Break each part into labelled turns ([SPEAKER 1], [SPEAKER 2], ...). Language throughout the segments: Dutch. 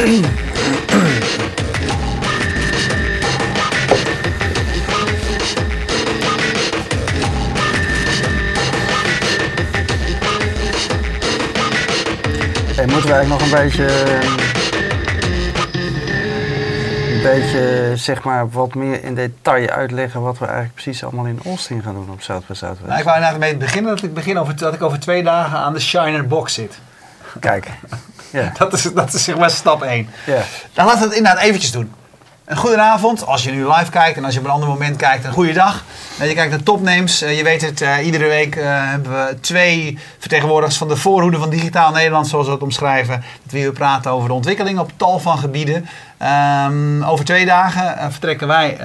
[SPEAKER 1] Hey, moeten we eigenlijk nog een beetje... Een beetje, zeg maar, wat meer in detail uitleggen wat we eigenlijk precies allemaal in Austin gaan doen op South by Southwest.
[SPEAKER 2] Nou, ik wou eigenlijk mee beginnen dat ik, begin over, dat ik over twee dagen aan de Shiner Box zit.
[SPEAKER 1] Kijk. Ja.
[SPEAKER 2] Dat is, dat is zeg maar stap 1.
[SPEAKER 1] Ja.
[SPEAKER 2] Dan laten we het inderdaad eventjes doen. Een goedenavond, als je nu live kijkt en als je op een ander moment kijkt, een goede dag. Je kijkt naar Topnames. Eh, je weet het, eh, iedere week eh, hebben we twee vertegenwoordigers van de voorhoede van Digitaal Nederland, zoals we het omschrijven. Dat we hier praten over de ontwikkeling op tal van gebieden. Ehm, over twee dagen vertrekken wij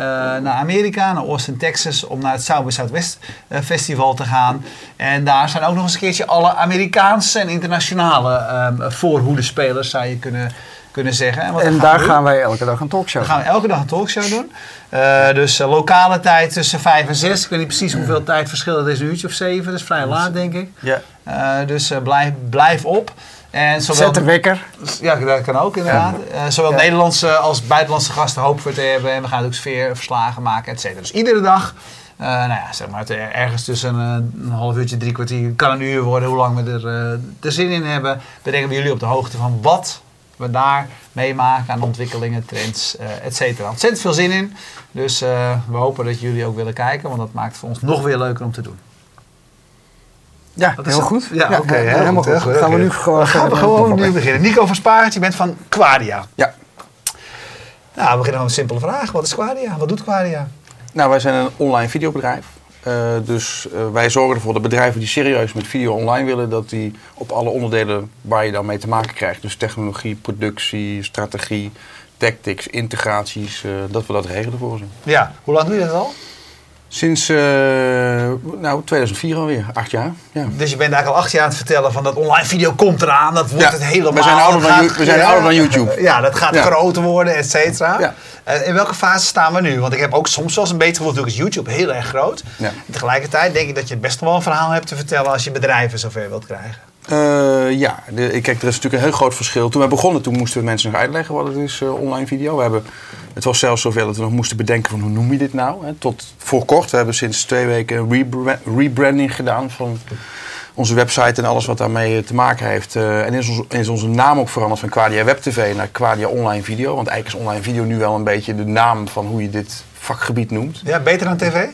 [SPEAKER 2] naar Amerika, naar Austin, Texas, om naar het South by Southwest Festival te gaan. En daar zijn ook nog eens een keertje alle Amerikaanse en internationale ehm voorhoedespelers, zou je kunnen, kunnen zeggen.
[SPEAKER 1] En daar
[SPEAKER 2] doen?
[SPEAKER 1] gaan wij elke dag een talkshow
[SPEAKER 2] Dan gaan we elke dag een talkshow doen. Eh, dus eh, lokale tijd tussen 5 en 6. Ik weet niet precies hoeveel tijd verschil het is, een uurtje of 7. Dat is vrij laat, denk ik.
[SPEAKER 1] Ja.
[SPEAKER 2] Eh, dus blijf, blijf op. En zowel
[SPEAKER 1] Zet de wekker.
[SPEAKER 2] ja, dat kan ook inderdaad. Zowel
[SPEAKER 1] Ja.
[SPEAKER 2] Nederlandse als buitenlandse gasten hopen we te hebben. En we gaan ook sfeerverslagen maken, et cetera. Dus iedere dag, nou ja, zeg maar, ergens tussen een half uurtje, drie kwartier, kan een uur worden, hoe lang we er eh de zin in hebben. Brengen we jullie op de hoogte van wat we daar meemaken aan ontwikkelingen, trends, eh et cetera. Ontzettend veel zin in. Dus eh, we hopen dat jullie ook willen kijken, want dat maakt het voor ons nog weer leuker om te doen.
[SPEAKER 1] Ja,
[SPEAKER 2] Dat is
[SPEAKER 1] heel
[SPEAKER 2] het.
[SPEAKER 1] goed.
[SPEAKER 2] Ja, oké,
[SPEAKER 1] helemaal
[SPEAKER 2] goed,
[SPEAKER 1] goed, Gaan we nu gewoon
[SPEAKER 2] gaan we gewoon nu beginnen. Nico van Spaart, je bent van Quadia.
[SPEAKER 3] Ja.
[SPEAKER 2] Nou, we beginnen met een simpele vraag. Wat is Quadia? Wat doet Quadia?
[SPEAKER 3] Nou, wij zijn een online videobedrijf. Eh, dus eh, wij zorgen ervoor dat bedrijven die serieus met video online willen, dat die op alle onderdelen waar je dan mee te maken krijgt, dus technologie, productie, strategie, tactics, integraties, eh, dat we dat regelen voor ze.
[SPEAKER 2] Ja, hoe lang doe je dat al?
[SPEAKER 3] Sinds eh, nou, 2004 alweer, acht jaar. Ja.
[SPEAKER 2] Dus je bent eigenlijk al acht jaar aan het vertellen van dat online video komt eraan. Dat wordt
[SPEAKER 3] Ja,
[SPEAKER 2] het helemaal.
[SPEAKER 3] we zijn ouder dan
[SPEAKER 2] gaat-
[SPEAKER 3] we zijn ouder dan YouTube.
[SPEAKER 2] Ja, dat gaat
[SPEAKER 3] Ja.
[SPEAKER 2] groter worden, et cetera. Eh, in welke fase staan we nu? Want ik heb ook soms wel eens een beetje gevoel, natuurlijk is YouTube heel erg groot.
[SPEAKER 3] Ja.
[SPEAKER 2] Tegelijkertijd denk ik dat je best wel een verhaal hebt te vertellen als je bedrijven zover wilt krijgen.
[SPEAKER 3] Eh, ja, de, kijk, er is natuurlijk een heel groot verschil. Toen wij begonnen, toen moesten we mensen nog uitleggen wat het is, eh, online video. We hebben, het was zelfs zover dat we nog moesten bedenken van hoe noem je dit nou. Hè? Tot voor kort, we hebben sinds twee weken een rebra- rebranding gedaan van onze website en alles wat daarmee eh, te maken heeft. En is, ons, is onze naam ook veranderd van Quadia Web TV naar Quadia Online Video. Want eigenlijk is online video nu wel een beetje de naam van hoe je dit vakgebied noemt.
[SPEAKER 2] Ja, beter dan tv?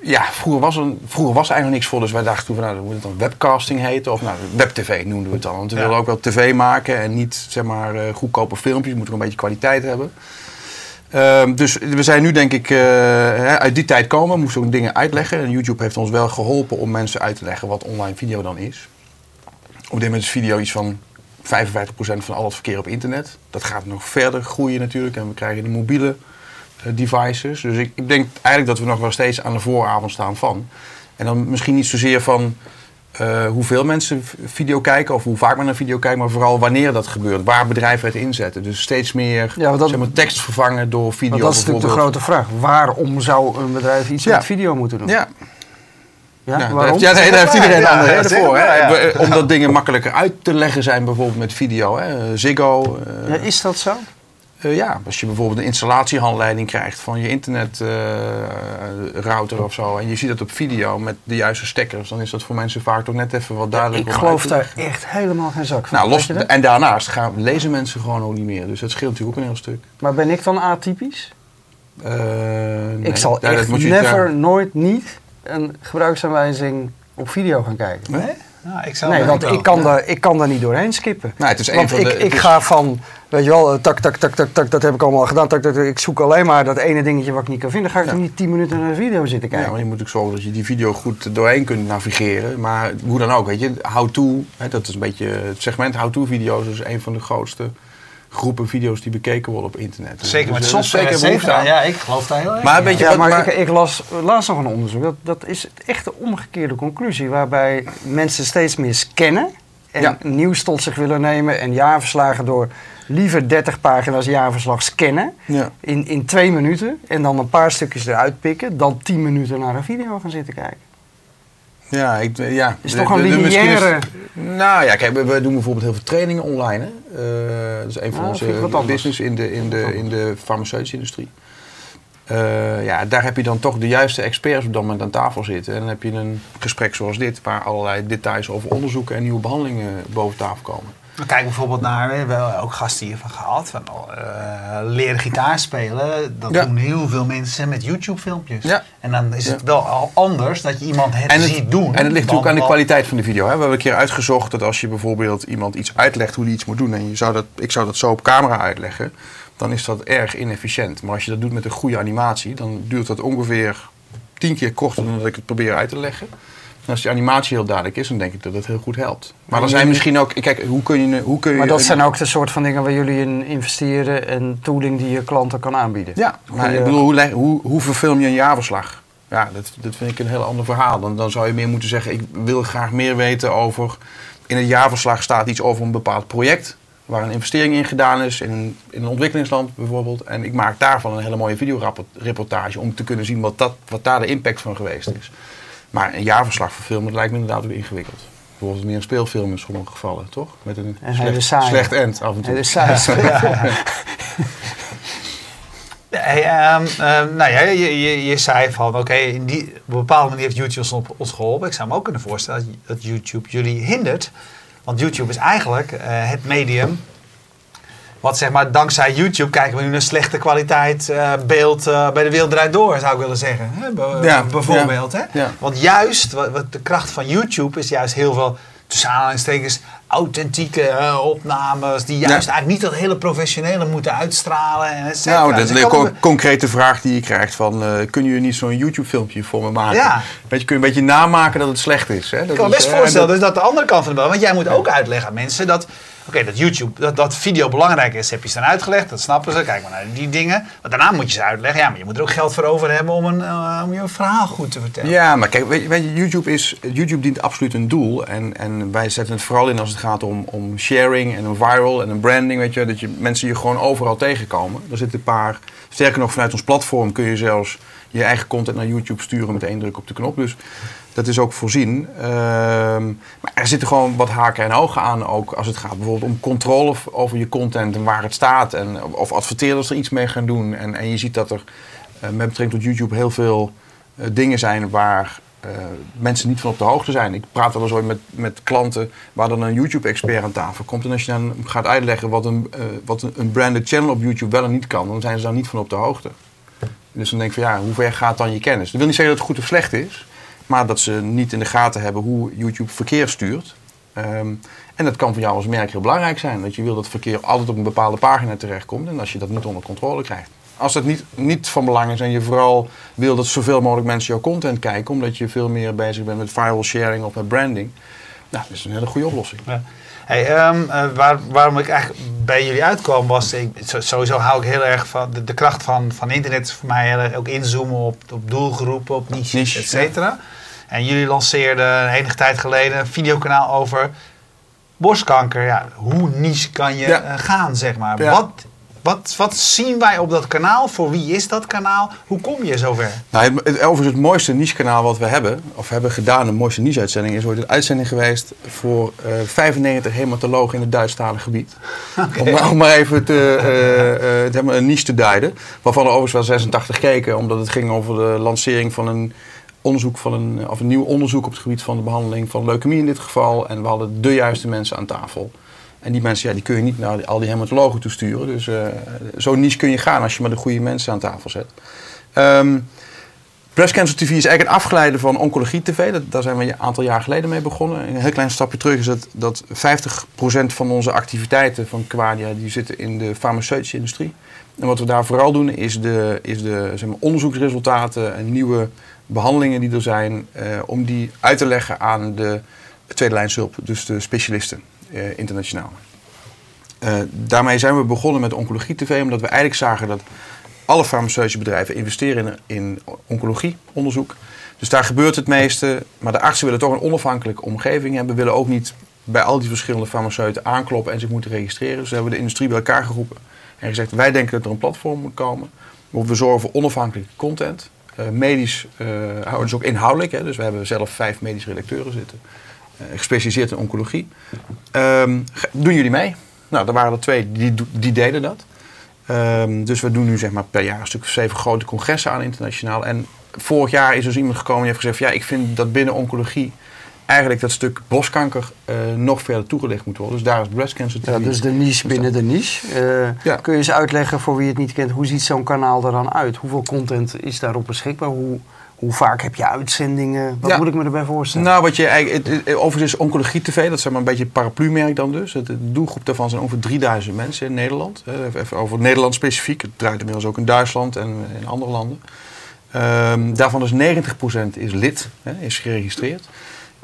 [SPEAKER 3] Ja, vroeger was, er, vroeger was er eigenlijk niks voor. Dus wij dachten toen nou, dan moet het dan webcasting heten. Of nou, webtv noemden we het dan. Want we
[SPEAKER 2] Ja.
[SPEAKER 3] willen ook wel tv maken en niet, zeg maar, eh, goedkope filmpjes. We moeten ook een beetje kwaliteit hebben. Ehm, dus we zijn nu denk ik eh, uit die tijd komen. Moesten ook dingen uitleggen. En YouTube heeft ons wel geholpen om mensen uit te leggen wat online video dan is. Op dit moment is video iets van 55% van al het verkeer op internet. Dat gaat nog verder groeien natuurlijk. En we krijgen de mobiele devices. Dus ik, ik denk eigenlijk dat we nog wel steeds aan de vooravond staan van. En dan misschien niet zozeer van eh, hoeveel mensen video kijken of hoe vaak men naar video kijkt, maar vooral wanneer dat gebeurt. Waar bedrijven het inzetten. Dus steeds meer
[SPEAKER 1] Ja, want dat-
[SPEAKER 3] zeg maar, tekst vervangen door video.
[SPEAKER 1] Dat is natuurlijk de grote vraag. Waarom zou een bedrijf iets
[SPEAKER 3] Ja.
[SPEAKER 1] met video moeten doen?
[SPEAKER 3] Ja,
[SPEAKER 1] Ja,
[SPEAKER 3] ja,
[SPEAKER 1] waarom?
[SPEAKER 3] daar heeft, ja, daar heeft iedereen
[SPEAKER 2] Ja,
[SPEAKER 3] een andere reden voor. Hè?
[SPEAKER 2] ja.
[SPEAKER 3] Eh, Omdat dingen makkelijker uit te leggen zijn, bijvoorbeeld met video. Hè? Ziggo. eh,
[SPEAKER 1] Ja, is dat zo?
[SPEAKER 3] Eh, ja, als je bijvoorbeeld een installatiehandleiding krijgt van je internetrouter of zo. En je ziet dat op video met de juiste stekkers. Dan is dat voor mensen vaak toch net even wat duidelijker.
[SPEAKER 1] Ik geloof daar echt helemaal geen zak van.
[SPEAKER 3] Nou, los, en daarnaast gaan, lezen mensen gewoon ook niet meer. Dus dat scheelt natuurlijk ook een heel stuk.
[SPEAKER 1] Maar ben ik dan atypisch?
[SPEAKER 3] Nee.
[SPEAKER 1] ik zal
[SPEAKER 3] Ja,
[SPEAKER 1] echt never, nooit, niet een gebruiksaanwijzing op video gaan kijken.
[SPEAKER 2] Nee? Nou, ik zou
[SPEAKER 1] Nee, want ik kan,
[SPEAKER 2] Ja.
[SPEAKER 1] daar, ik kan daar niet doorheen skippen.
[SPEAKER 3] Nou, het is
[SPEAKER 1] Want
[SPEAKER 3] van
[SPEAKER 1] ik,
[SPEAKER 3] de-
[SPEAKER 1] ik
[SPEAKER 3] is-
[SPEAKER 1] ga van, weet je wel, eh, tak, tak, tak, tak, tak, dat heb ik allemaal gedaan. Tak, tak, tak, ik zoek alleen maar dat ene dingetje wat ik niet kan vinden. Dan ga ik
[SPEAKER 3] Ja.
[SPEAKER 1] niet 10 minuten naar een video zitten
[SPEAKER 3] Ja,
[SPEAKER 1] kijken.
[SPEAKER 3] maar je moet ook zorgen dat je die video goed doorheen kunt navigeren. Maar hoe dan ook, weet je, how-to, hè, dat is een beetje het segment how-to video's is een van de grootste groepen video's die bekeken worden op internet.
[SPEAKER 2] Zeker met
[SPEAKER 3] Dus is
[SPEAKER 2] software,
[SPEAKER 3] zeker aan.
[SPEAKER 2] Ja, ik geloof daar heel erg
[SPEAKER 3] Maar
[SPEAKER 2] in.
[SPEAKER 3] weet je
[SPEAKER 1] Ja,
[SPEAKER 3] wat,
[SPEAKER 1] maar,
[SPEAKER 3] maar-
[SPEAKER 1] ik, ik las laatst nog een onderzoek. Dat, dat is echt de omgekeerde conclusie. Waarbij mensen steeds meer scannen. En
[SPEAKER 3] Ja.
[SPEAKER 1] nieuws tot zich willen nemen. En jaarverslagen door liever 30 pagina's jaarverslag scannen.
[SPEAKER 3] Ja.
[SPEAKER 1] In, in twee minuten. En dan een paar stukjes eruit pikken. Dan 10 minuten naar een video gaan zitten kijken.
[SPEAKER 3] Ja, ik, ja.
[SPEAKER 1] Is
[SPEAKER 3] de-
[SPEAKER 1] toch een lineaire...
[SPEAKER 3] Nou ja, kijk, we, we doen bijvoorbeeld heel veel trainingen online. Hè. Eh, dat is een van
[SPEAKER 1] Ah,
[SPEAKER 3] onze
[SPEAKER 1] anders.
[SPEAKER 3] business in de, in, de, in de farmaceutische industrie. Eh, ja, daar heb je dan toch de juiste experts op dat moment aan tafel zitten. En dan heb je een gesprek zoals dit, waar allerlei details over onderzoeken en nieuwe behandelingen boven tafel komen.
[SPEAKER 2] We kijken bijvoorbeeld naar, we hebben ook gasten hiervan gehad, van eh, leren gitaar spelen. Dat
[SPEAKER 3] Ja.
[SPEAKER 2] doen heel veel mensen met YouTube-filmpjes.
[SPEAKER 3] Ja.
[SPEAKER 2] En dan is het
[SPEAKER 3] Ja.
[SPEAKER 2] wel al anders dat je iemand het,
[SPEAKER 3] En het,
[SPEAKER 2] ziet doen.
[SPEAKER 3] en het ligt natuurlijk aan de kwaliteit van de video. Hè. We hebben een keer uitgezocht dat als je bijvoorbeeld iemand iets uitlegt hoe hij iets moet doen. En je zou dat, ik zou dat zo op camera uitleggen. Dan is dat erg inefficiënt. Maar als je dat doet met een goede animatie. Dan duurt dat ongeveer tien keer korter dan dat ik het probeer uit te leggen. En als die animatie heel duidelijk is, dan denk ik dat het heel goed helpt. Maar er zijn misschien ook... Kijk, hoe kun je... Hoe kun je
[SPEAKER 1] Maar dat zijn ook de soort van dingen waar jullie in investeren en tooling die je klanten kan aanbieden.
[SPEAKER 3] Ja, maar ik bedoel, hoe, leg- hoe, hoe verfilm je een jaarverslag? Ja, dat, dat vind ik een heel ander verhaal. Dan, dan zou je meer moeten zeggen, ik wil graag meer weten over... In het jaarverslag staat iets over een bepaald project... waar een investering in gedaan is, in een, in een ontwikkelingsland bijvoorbeeld. En ik maak daarvan een hele mooie videoreportage... om te kunnen zien wat, dat, wat daar de impact van geweest is. Maar een jaarverslag verfilmen, dat lijkt me inderdaad ook ingewikkeld. Bijvoorbeeld meer een speelfilm in sommige gevallen, toch? Met een
[SPEAKER 1] En
[SPEAKER 3] slecht,
[SPEAKER 1] saaie.
[SPEAKER 3] slecht end af en toe.
[SPEAKER 2] Hey, ehm, ehm, nou ja, je, je, je zei van, oké, in die- op een bepaalde manier heeft YouTube ons, op- ons geholpen. Ik zou me ook kunnen voorstellen dat- dat YouTube jullie hindert. Want YouTube is eigenlijk eh, het medium wat zeg maar, dankzij YouTube kijken we nu naar slechte kwaliteit eh, beeld eh, bij de wereld draait door, zou ik willen zeggen. Hè? Be-
[SPEAKER 3] Ja,
[SPEAKER 2] bijvoorbeeld.
[SPEAKER 3] ja,
[SPEAKER 2] Hè?
[SPEAKER 3] ja.
[SPEAKER 2] Want juist, wat, wat de kracht van YouTube is juist heel veel, tussen aanhalingstekens, authentieke eh, opnames. Die juist eigenlijk niet dat hele professionele moeten uitstralen. En.
[SPEAKER 3] Nou, dat
[SPEAKER 2] Dus
[SPEAKER 3] is een co- concrete vraag die je krijgt van... kunnen jullie niet zo'n YouTube-filmpje voor me maken?
[SPEAKER 2] Ja.
[SPEAKER 3] Weet je, kun je een beetje namaken dat het slecht is. Hè? Dat
[SPEAKER 2] Ik kan me best voorstellen
[SPEAKER 3] dat-
[SPEAKER 2] dus dat de andere kant van de bal. Want jij moet ook uitleggen aan mensen dat. Oké, dat YouTube, dat, dat video belangrijk is, heb je ze dan uitgelegd. Dat snappen ze. Kijk maar naar die dingen. Maar daarna moet je ze uitleggen. Ja, maar je moet er ook geld voor over hebben om, een, eh, om je verhaal goed te vertellen.
[SPEAKER 3] Ja, maar kijk, weet weet je, YouTube, is, YouTube dient absoluut een doel. En, en wij zetten het vooral in als het gaat om, om sharing en een viral en een branding. Weet je, dat je mensen je gewoon overal tegenkomen. Er zitten een paar... Sterker nog, vanuit ons platform kun je zelfs je eigen content naar YouTube sturen met één druk op de knop. Dus dat is ook voorzien. Ehm, maar er zitten gewoon wat haken en ogen aan ook als het gaat bijvoorbeeld om controle over je content en waar het staat. En of adverteerders er iets mee gaan doen. En, en je ziet dat er eh, met betrekking tot YouTube heel veel eh, dingen zijn waar eh, mensen niet van op de hoogte zijn. Ik praat wel eens ooit met, met klanten waar dan een YouTube-expert aan tafel komt. En als je dan gaat uitleggen wat, een, wat een branded channel op YouTube wel en niet kan, dan zijn ze daar niet van op de hoogte. Dus dan denk ik van ja, hoe ver gaat dan je kennis? Dat wil niet zeggen dat het goed of slecht is, maar dat ze niet in de gaten hebben hoe YouTube verkeer stuurt. Ehm, en dat kan voor jou als merk heel belangrijk zijn. Dat je wil dat verkeer altijd op een bepaalde pagina terechtkomt en als je dat niet onder controle krijgt. Als dat niet, niet van belang is en je vooral wil dat zoveel mogelijk mensen jouw content kijken, omdat je veel meer bezig bent met viral sharing of met branding, nou, dat is een hele goede oplossing.
[SPEAKER 2] Ja. Hey, ehm, eh, waar, waarom ik eigenlijk bij jullie uitkwam was, ik, sowieso hou ik heel erg van de, de kracht van, van internet is voor mij heel erg ook inzoomen op, op doelgroepen, op niches, et cetera. En jullie lanceerden enige tijd geleden een videokanaal over borstkanker. Ja, hoe niche kan je
[SPEAKER 3] Ja.
[SPEAKER 2] eh, gaan, zeg maar. Wat, wat, wat zien wij op dat kanaal? Voor wie is dat kanaal? Hoe kom je zover?
[SPEAKER 3] Nou, het, het, overigens het mooiste niche-kanaal wat we hebben, of hebben gedaan, een mooiste niche-uitzending, is ooit een uitzending geweest voor eh 95 hematologen in het Duitsstalige gebied. Om, maar- om maar even te, eh, eh, maar een niche te duiden. Waarvan er overigens wel 86 keken, omdat het ging over de lancering van een onderzoek van een, of een nieuw onderzoek op het gebied van de behandeling van leukemie in dit geval. En we hadden de juiste mensen aan tafel. En die mensen, ja, die kun je niet naar al die hematologen toe sturen. Dus eh, zo niche kun je gaan als je maar de goede mensen aan tafel zet. Ehm Breast Cancer TV is eigenlijk een afgeleide van Oncologie TV. Daar zijn we een aantal jaar geleden mee begonnen. Een heel klein stapje terug is dat, dat 50% van onze activiteiten van Quadia die zitten in de farmaceutische industrie. En wat we daar vooral doen is de, is de zeg maar, onderzoeksresultaten en nieuwe behandelingen die er zijn, eh, om die uit te leggen aan de tweede lijnshulp, dus de specialisten internationaal. Eh, daarmee zijn we begonnen met Oncologie TV, omdat we eigenlijk zagen dat alle farmaceutische bedrijven investeren in, in oncologieonderzoek. Dus daar gebeurt het meeste. Maar de artsen willen toch een onafhankelijke omgeving hebben. Willen ook niet bij al die verschillende farmaceuten aankloppen en zich moeten registreren. Dus we hebben de industrie bij elkaar geroepen. En gezegd, wij denken dat er een platform moet komen. We zorgen voor onafhankelijke content. Eh, medisch uh, houden ook inhoudelijk. Hè, dus we hebben zelf vijf medische redacteuren zitten. Uh, gespecialiseerd in oncologie. Um, doen jullie mee? Nou, er waren er twee die, die deden dat. Um, dus we doen nu zeg maar per jaar een stuk of zeven grote congressen aan internationaal. En vorig jaar is dus iemand gekomen die heeft gezegd... ja, ik vind dat binnen oncologie eigenlijk dat stuk borstkanker uh, nog verder toegelicht moet worden. Dus daar is breast cancer
[SPEAKER 1] Ja, dus de niche binnen de niche. Uh, ja. Kun je eens uitleggen voor wie het niet kent, hoe ziet zo'n kanaal er dan uit? Hoeveel content is daarop beschikbaar? Hoe, hoe vaak heb je uitzendingen? Wat ja. moet ik me erbij voorstellen?
[SPEAKER 3] Nou, wat je eigenlijk, overigens is Oncologie TV, dat is maar een beetje het paraplu-merk dan dus. De doelgroep daarvan zijn ongeveer 3000 mensen in Nederland. Even over Nederland specifiek. Het draait inmiddels ook in Duitsland en in andere landen. Um, daarvan is 90% is lid, hè, is geregistreerd.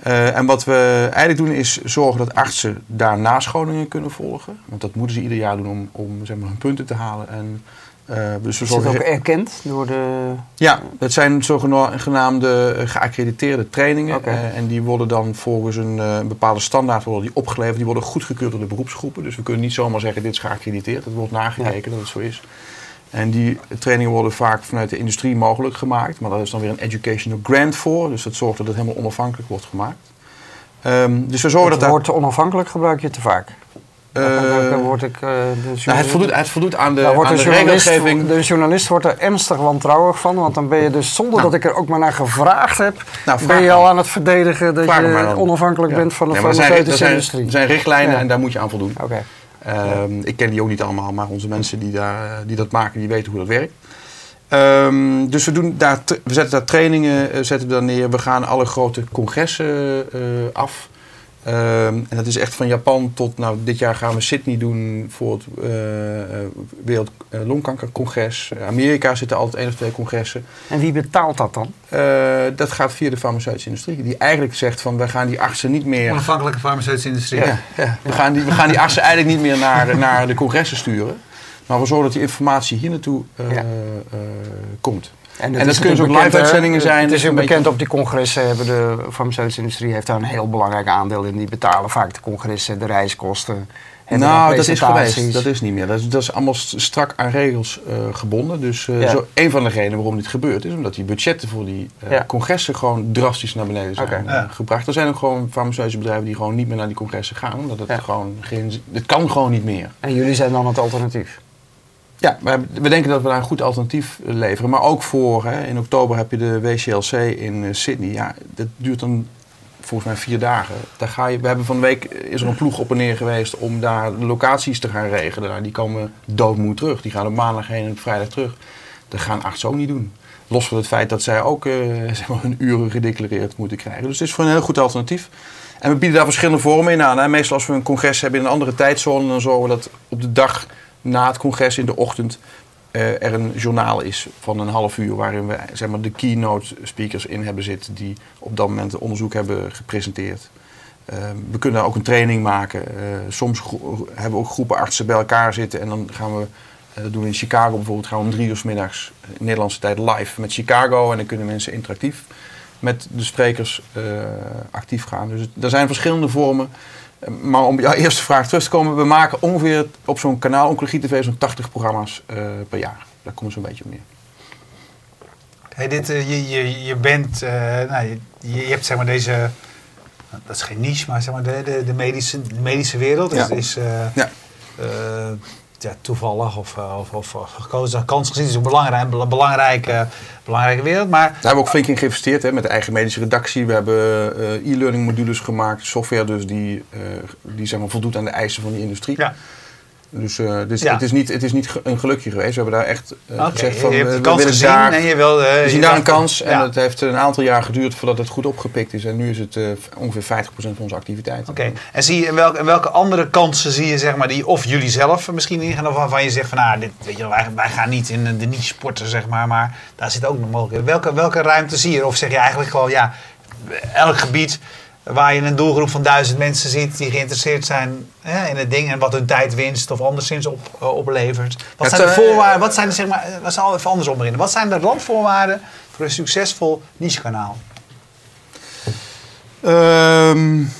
[SPEAKER 3] Uh, en wat we eigenlijk doen is zorgen dat artsen daar nascholingen kunnen volgen. Want dat moeten ze ieder jaar doen om, om zeg maar, hun punten te halen. En,
[SPEAKER 1] uh, dus we is dat ook erkend door de...
[SPEAKER 3] Ja, dat zijn zogenaamde geaccrediteerde trainingen. Okay. Uh, en die worden dan volgens een, een, bepaalde standaard worden die opgeleverd. Die worden goedgekeurd door de beroepsgroepen. Dus we kunnen niet zomaar zeggen dit is geaccrediteerd. Het wordt nagekeken ja. dat het zo is. En die trainingen worden vaak vanuit de industrie mogelijk gemaakt. Maar daar is dan weer een educational grant voor. Dus dat zorgt dat het helemaal onafhankelijk wordt gemaakt. Um, dus we zorgen
[SPEAKER 1] het
[SPEAKER 3] dat
[SPEAKER 1] woord onafhankelijk gebruik je te vaak.
[SPEAKER 3] Uh,
[SPEAKER 1] dan word ik, uh,
[SPEAKER 3] nou, het, voldoet, het voldoet aan de, aan
[SPEAKER 1] de,
[SPEAKER 3] regelgeving.
[SPEAKER 1] De journalist wordt er ernstig wantrouwig van. Want dan ben je dus, zonder nou. dat ik er ook maar naar gevraagd heb... Nou, ben je al aan het verdedigen dat je onafhankelijk ja. bent van de ja, farmaceutische industrie.
[SPEAKER 3] Er zijn richtlijnen ja. en daar moet je aan voldoen.
[SPEAKER 1] Okay.
[SPEAKER 3] Um, ik ken die ook niet allemaal, maar onze mensen die, daar, die dat maken, die weten hoe dat werkt. Um, dus we, doen daar we zetten daar trainingen zetten we daar neer. We gaan alle grote congressen uh, af. Um, en dat is echt van Japan tot, nou, dit jaar gaan we Sydney doen voor het uh, Wereld Longkankercongres. Amerika zitten altijd één of twee congressen.
[SPEAKER 1] En wie betaalt dat dan?
[SPEAKER 3] dat gaat via de farmaceutische industrie. Die eigenlijk zegt van, we gaan die artsen niet meer...
[SPEAKER 2] Onafhankelijke farmaceutische industrie.
[SPEAKER 3] Ja, ja. We, gaan die, we gaan die artsen eigenlijk niet meer naar, naar de congressen sturen. Maar we zorgen dat die informatie hier naartoe uh, ja. uh, komt.
[SPEAKER 1] En,
[SPEAKER 3] en dat kunnen ook live-uitzendingen zijn.
[SPEAKER 1] Het is ook bekend op die congressen. Hebben de farmaceutische industrie heeft daar een heel belangrijk aandeel in. Die betalen vaak de congressen, de reiskosten.
[SPEAKER 3] Nou, dat is geweest. Dat is niet meer. Dat is, dat is allemaal strak aan regels uh, gebonden. Dus uh, ja. zo, een van de redenen waarom dit gebeurt is omdat die budgetten voor die uh, ja. congressen gewoon drastisch naar beneden zijn okay. ja. gebracht. Er zijn ook gewoon farmaceutische bedrijven die gewoon niet meer naar die congressen gaan. Omdat het gewoon geen. Het kan gewoon niet meer.
[SPEAKER 1] En jullie zijn dan het alternatief?
[SPEAKER 3] Ja, we denken dat we daar een goed alternatief leveren. Maar ook voor, hè, in oktober heb je de WCLC in uh, Sydney. Ja, dat duurt dan volgens mij vier dagen. Daar ga je, we hebben van de week, is er een ploeg op en neer geweest om daar locaties te gaan regelen. Nou, die komen doodmoe terug. Die gaan op maandag heen en op vrijdag terug. Dat gaan artsen ook niet doen. Los van het feit dat zij ook zeg maar hun uren gedeclareerd moeten krijgen. Dus het is voor een heel goed alternatief. En we bieden daar verschillende vormen in aan. Hè. Meestal als we een congres hebben in een andere tijdzone, dan zorgen we dat op de dag na het congres in de ochtend uh, er een journaal is van een half uur waarin we zeg maar, de keynote speakers in hebben zitten die op dat moment onderzoek hebben gepresenteerd. Uh, we kunnen ook een training maken. Uh, soms hebben we ook groepen artsen bij elkaar zitten en dan gaan we, dat doen we in Chicago bijvoorbeeld, gaan we om drie uur s middags in Nederlandse tijd live met Chicago en dan kunnen mensen interactief met de sprekers actief gaan. Dus er zijn verschillende vormen. Maar om jouw eerste vraag terug te komen, we maken ongeveer op zo'n kanaal Oncologie TV zo'n 80 programma's uh, per jaar. Daar komt zo'n beetje op neer.
[SPEAKER 2] Hey, dit, uh, je, je, je bent, uh, nou, je, je, hebt zeg maar deze, dat is geen niche, maar zeg maar de, de, de medische, de medische wereld. Ja. is, ja ja, toevallig of, of, of gekozen kans gezien. Is een belangrijk, belangrijke, belangrijke wereld. Maar, Daar
[SPEAKER 3] hebben we ook flink in geïnvesteerd hè, met de eigen medische redactie. We hebben uh, e-learning modules gemaakt, software dus die, uh, die zeg maar, voldoet aan de eisen van de industrie. Ja. Dus, uh, dus ja. het, is niet, het is niet een gelukje geweest. We hebben daar echt uh, okay. gezegd van...
[SPEAKER 2] Je hebt de kans gezien daar, en je. Uh,
[SPEAKER 3] we zien daar een kans. Ja. En het heeft een aantal jaar geduurd voordat het goed opgepikt is. En nu is het uh, ongeveer 50% van onze activiteit.
[SPEAKER 2] Oké. Okay. En zie je, welke, welke andere kansen zie je, zeg maar, die of jullie zelf misschien ingaan... of waarvan je zegt van, nou, dit, weet je, wij, wij gaan niet in de niche sporten, zeg maar. Maar daar zit ook nog mogelijk. Welke, welke ruimte zie je? Of zeg je eigenlijk gewoon, ja, elk gebied waar je een doelgroep van duizend mensen ziet die geïnteresseerd zijn hè, in het ding en wat hun tijd winst of anderszins op, uh, oplevert. Wat zijn de voorwaarden? Wat zijn de, zeg maar, we zal even andersom beginnen. Wat zijn de randvoorwaarden voor een succesvol niche-kanaal?
[SPEAKER 3] Um,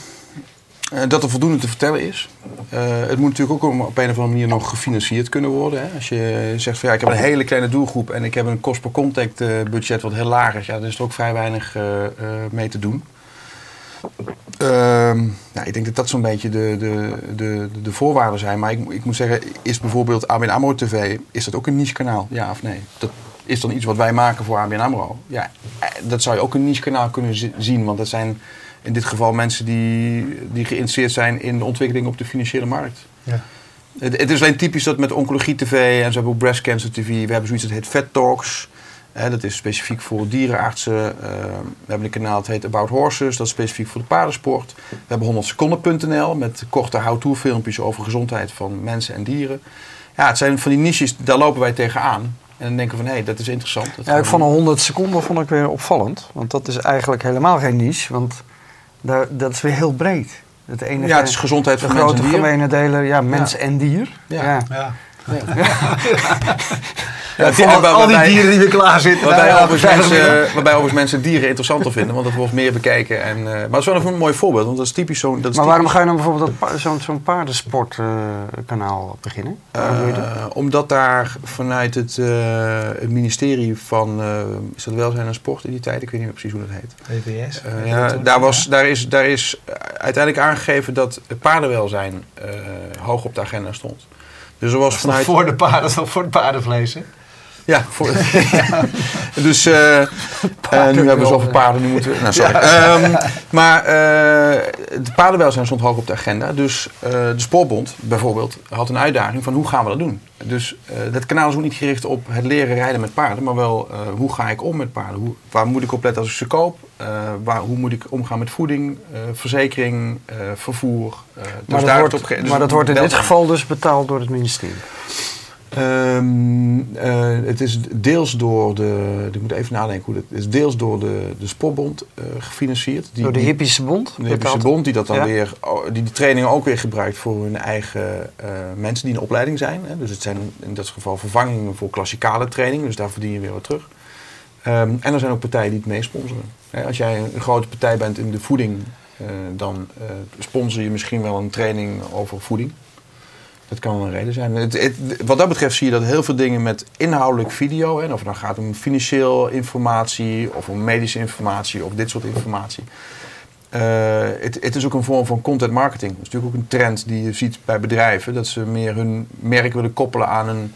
[SPEAKER 3] dat er voldoende te vertellen is. Uh, het moet natuurlijk ook op een of andere manier nog gefinancierd kunnen worden. Hè. Als je zegt van ja, ik heb een hele kleine doelgroep en ik heb een kost per contact budget wat heel laag is, ja, dan is er ook vrij weinig mee te doen. Ehm, nou, ik denk dat dat zo'n beetje de, de, de, de voorwaarden zijn. Maar ik, ik moet zeggen, is bijvoorbeeld ABN AMRO TV, is dat ook een niche kanaal? Ja of nee? Dat is dan iets wat wij maken voor ABN AMRO? Ja, eh, dat zou je ook een niche kanaal kunnen zien. Want dat zijn in dit geval mensen die, die geïnteresseerd zijn in de ontwikkeling op de financiële markt. Ja. Het, het, is alleen typisch dat met Oncologie TV en ze hebben ook Breast Cancer TV. We hebben zoiets dat heet Vet Talks dat is specifiek voor dierenartsen. Uh, we hebben een kanaal dat heet About Horses. Dat is specifiek voor de paardensport. We hebben 100seconden.nl met korte how-to filmpjes over gezondheid van mensen en dieren. Ja, het zijn van die niches, daar lopen wij tegenaan. En dan denken we van, hé, hey, dat is interessant. Dat
[SPEAKER 1] ja, ik vond 100 seconden vond ik weer opvallend. Want dat is eigenlijk helemaal geen niche. Want daar, dat is weer heel breed.
[SPEAKER 3] Het enige, ja, het is gezondheid van
[SPEAKER 1] mensen
[SPEAKER 3] en dier.
[SPEAKER 1] De grote gemene deler, ja, mens en dier.
[SPEAKER 2] ja. ja. ja. Ja, die, al die dieren die weer klaar zitten.
[SPEAKER 3] Waarbij, nou, overigens mensen, waarbij overigens mensen dieren interessanter vinden, want dat wordt meer bekeken. En, uh, maar het is wel een mooi voorbeeld, want dat is typisch zo'n...
[SPEAKER 1] Maar waarom ga je dan bijvoorbeeld zo'n paardensportkanaal uh, beginnen? Uh,
[SPEAKER 3] omdat daar vanuit het, uh, het ministerie van is dat welzijn en sport in die tijd, ik weet niet meer precies hoe dat heet.
[SPEAKER 2] VWS?
[SPEAKER 3] ja, daar, was, daar, is, daar is uiteindelijk aangegeven dat paardenwelzijn hoog op de agenda stond.
[SPEAKER 2] Dus er was vanuit... Voor de paarden, voor het paardenvlees, hè?
[SPEAKER 3] Ja, voor, dus uh, nu hebben we zoveel paarden, nu moeten we... Nou, sorry. Um, maar uh, de paardenwelzijn stond hoog op de agenda. Dus de Spoorbond bijvoorbeeld had een uitdaging van hoe gaan we dat doen? Dus dat kanaal is ook niet gericht op het leren rijden met paarden, maar wel hoe ga ik om met paarden? Hoe, waar moet ik op letten als ik ze koop? waar, hoe moet ik omgaan met voeding, verzekering, vervoer?
[SPEAKER 1] Dus maar, dat wordt, dus maar dat wordt in dit geval dus betaald door het ministerie?
[SPEAKER 3] Um, het is deels door de. Ik moet even nadenken hoe dat is. Deels door de, de Sportbond uh, gefinancierd.
[SPEAKER 1] Die, door de Hippische Bond?
[SPEAKER 3] De Hippische Bond, die dat dan weer. Die die trainingen ook weer gebruikt voor hun eigen uh, mensen die in opleiding zijn. Hè. Dus het zijn in dat geval vervangingen voor klassikale training. Dus daar verdien je weer wat terug. Um, en er zijn ook partijen die het meesponsoren. Als jij een grote partij bent in de voeding, dan sponsor je misschien wel een training over voeding. Dat kan wel een reden zijn. Het, wat dat betreft zie je dat heel veel dingen met inhoudelijk video, hè, of het nou gaat om financieel informatie of om medische informatie of dit soort informatie. Uh, het, het, is ook een vorm van content marketing. Dat is natuurlijk ook een trend die je ziet bij bedrijven, dat ze meer hun merk willen koppelen aan een,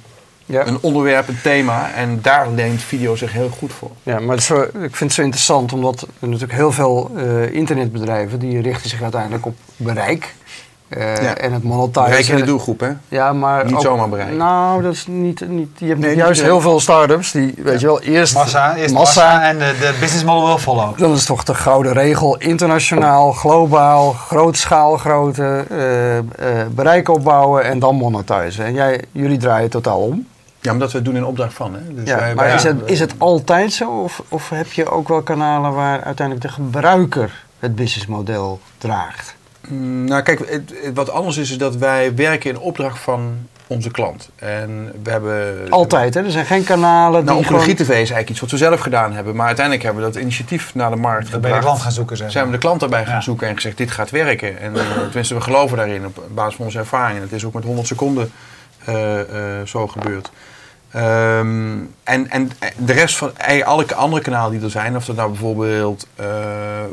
[SPEAKER 3] ja. een onderwerp, een thema. En daar leent video zich heel goed voor.
[SPEAKER 1] Ja, maar zo, ik vind het zo interessant, omdat er natuurlijk heel veel uh, internetbedrijven die richten zich uiteindelijk op bereik. Uh, En het monetizen.
[SPEAKER 3] Bereik in de doelgroep, hè?
[SPEAKER 1] Ja, maar
[SPEAKER 3] niet zomaar bereiken.
[SPEAKER 1] Nou, dat is niet. niet je hebt juist heel veel start-ups die, weet je wel, eerst.
[SPEAKER 2] Massa, eerst massa, en de, de business model wil follow.
[SPEAKER 1] Dat is toch de gouden regel: internationaal, globaal, grote schaal, grote uh, uh, bereik opbouwen en dan monetizen. En jij, jullie draaien totaal om.
[SPEAKER 3] Ja, omdat we het doen in opdracht van. Hè?
[SPEAKER 1] Dus ja, wij, maar is, het, is het altijd zo? Of, of heb je ook wel kanalen waar uiteindelijk de gebruiker het businessmodel draagt?
[SPEAKER 3] Mm, nou, kijk, wat anders is, is dat wij werken in opdracht van onze klant. En we hebben...
[SPEAKER 1] Altijd, hè? Er zijn geen kanalen
[SPEAKER 3] nou, die Oncologie TV is eigenlijk iets wat we zelf gedaan hebben. Maar uiteindelijk hebben we dat initiatief naar de markt gebracht.
[SPEAKER 2] bij de klant gaan zoeken, zeg.
[SPEAKER 3] Zijn we de klant daarbij gaan zoeken en gezegd, dit gaat werken. En uh, tenminste, we geloven daarin op basis van onze ervaring. Het is ook met 100 seconden uh, uh, zo gebeurd. Um, en, en de rest van alle andere kanalen die er zijn, of dat nou bijvoorbeeld uh,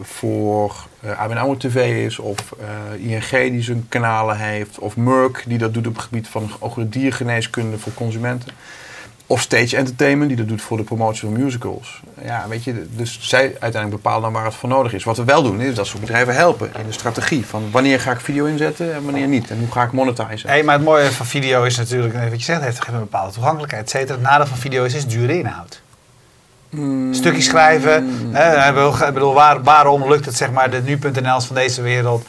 [SPEAKER 3] voor uh, ABN AMRO TV is, of ING die zijn kanalen heeft, of Merck die dat doet op het gebied van diergeneeskunde voor consumenten. Of Stage Entertainment, die dat doet voor de promotie van musicals. Ja, weet je, dus zij uiteindelijk bepalen dan waar het voor nodig is. Wat we wel doen, is dat ze bedrijven helpen in de strategie. Van wanneer ga ik video inzetten en wanneer niet. En hoe ga ik monetizen.
[SPEAKER 2] Hey, maar het mooie van video is natuurlijk, wat je zegt, het heeft een bepaalde toegankelijkheid. Het nadeel van video is, is dure inhoud. Mm. Stukjes schrijven. Hè, ik bedoel, waar, waarom lukt het zeg maar de nu.nl's van deze wereld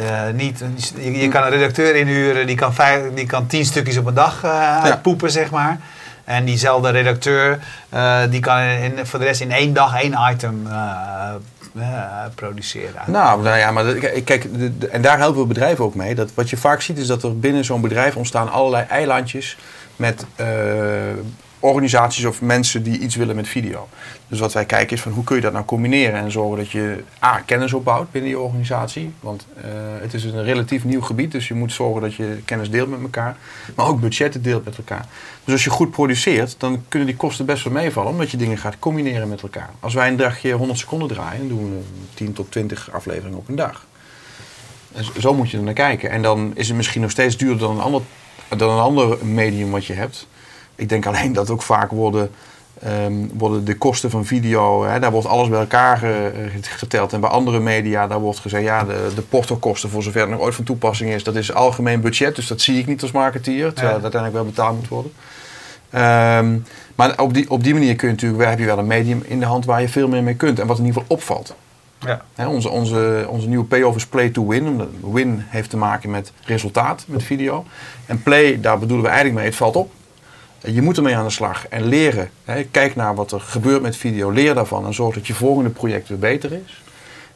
[SPEAKER 2] uh, niet? Je, je, kan een redacteur inhuren, die kan, vijf, die kan tien stukjes op een dag uh, uitpoepen, zeg maar. En diezelfde redacteur, uh, die kan in, voor de rest in één dag één item uh, uh, produceren.
[SPEAKER 3] Nou, nou ja, maar kijk, en daar helpen we bedrijven ook mee. Dat, wat je vaak ziet is dat er binnen zo'n bedrijf ontstaan allerlei eilandjes met organisaties of mensen die iets willen met video. Dus wat wij kijken is van hoe kun je dat nou combineren en zorgen dat je A, kennis opbouwt binnen je organisatie. Want uh, het is een relatief nieuw gebied, dus je moet zorgen dat je kennis deelt met elkaar. Maar ook budgetten deelt met elkaar. Dus als je goed produceert, dan kunnen die kosten best wel meevallen, omdat je dingen gaat combineren met elkaar. Als wij een dagje 100 seconden draaien, doen we 10 tot 20 afleveringen op een dag. En zo moet je er naar kijken. En dan is het misschien nog steeds duurder dan een ander, dan een ander medium wat je hebt. Ik denk alleen dat ook vaak worden, um, worden de kosten van video, hè, daar wordt alles bij elkaar geteld. En bij andere media, daar wordt gezegd, ja, de, de portokosten, voor zover het nog ooit van toepassing is, dat is algemeen budget. Dus dat zie ik niet als marketeer, terwijl het uiteindelijk wel betaald moet worden. Um, maar op die, op die manier kun je natuurlijk, heb je wel een medium in de hand waar je veel meer mee kunt. En wat in ieder geval opvalt. Ja. onze, onze, onze nieuwe payoff is play to win. Win heeft te maken met resultaat, met video. En play, daar bedoelen we eigenlijk mee, het valt op. Je moet ermee aan de slag en leren. Kijk naar wat er gebeurt met video, leer daarvan en zorg dat je volgende project weer beter is.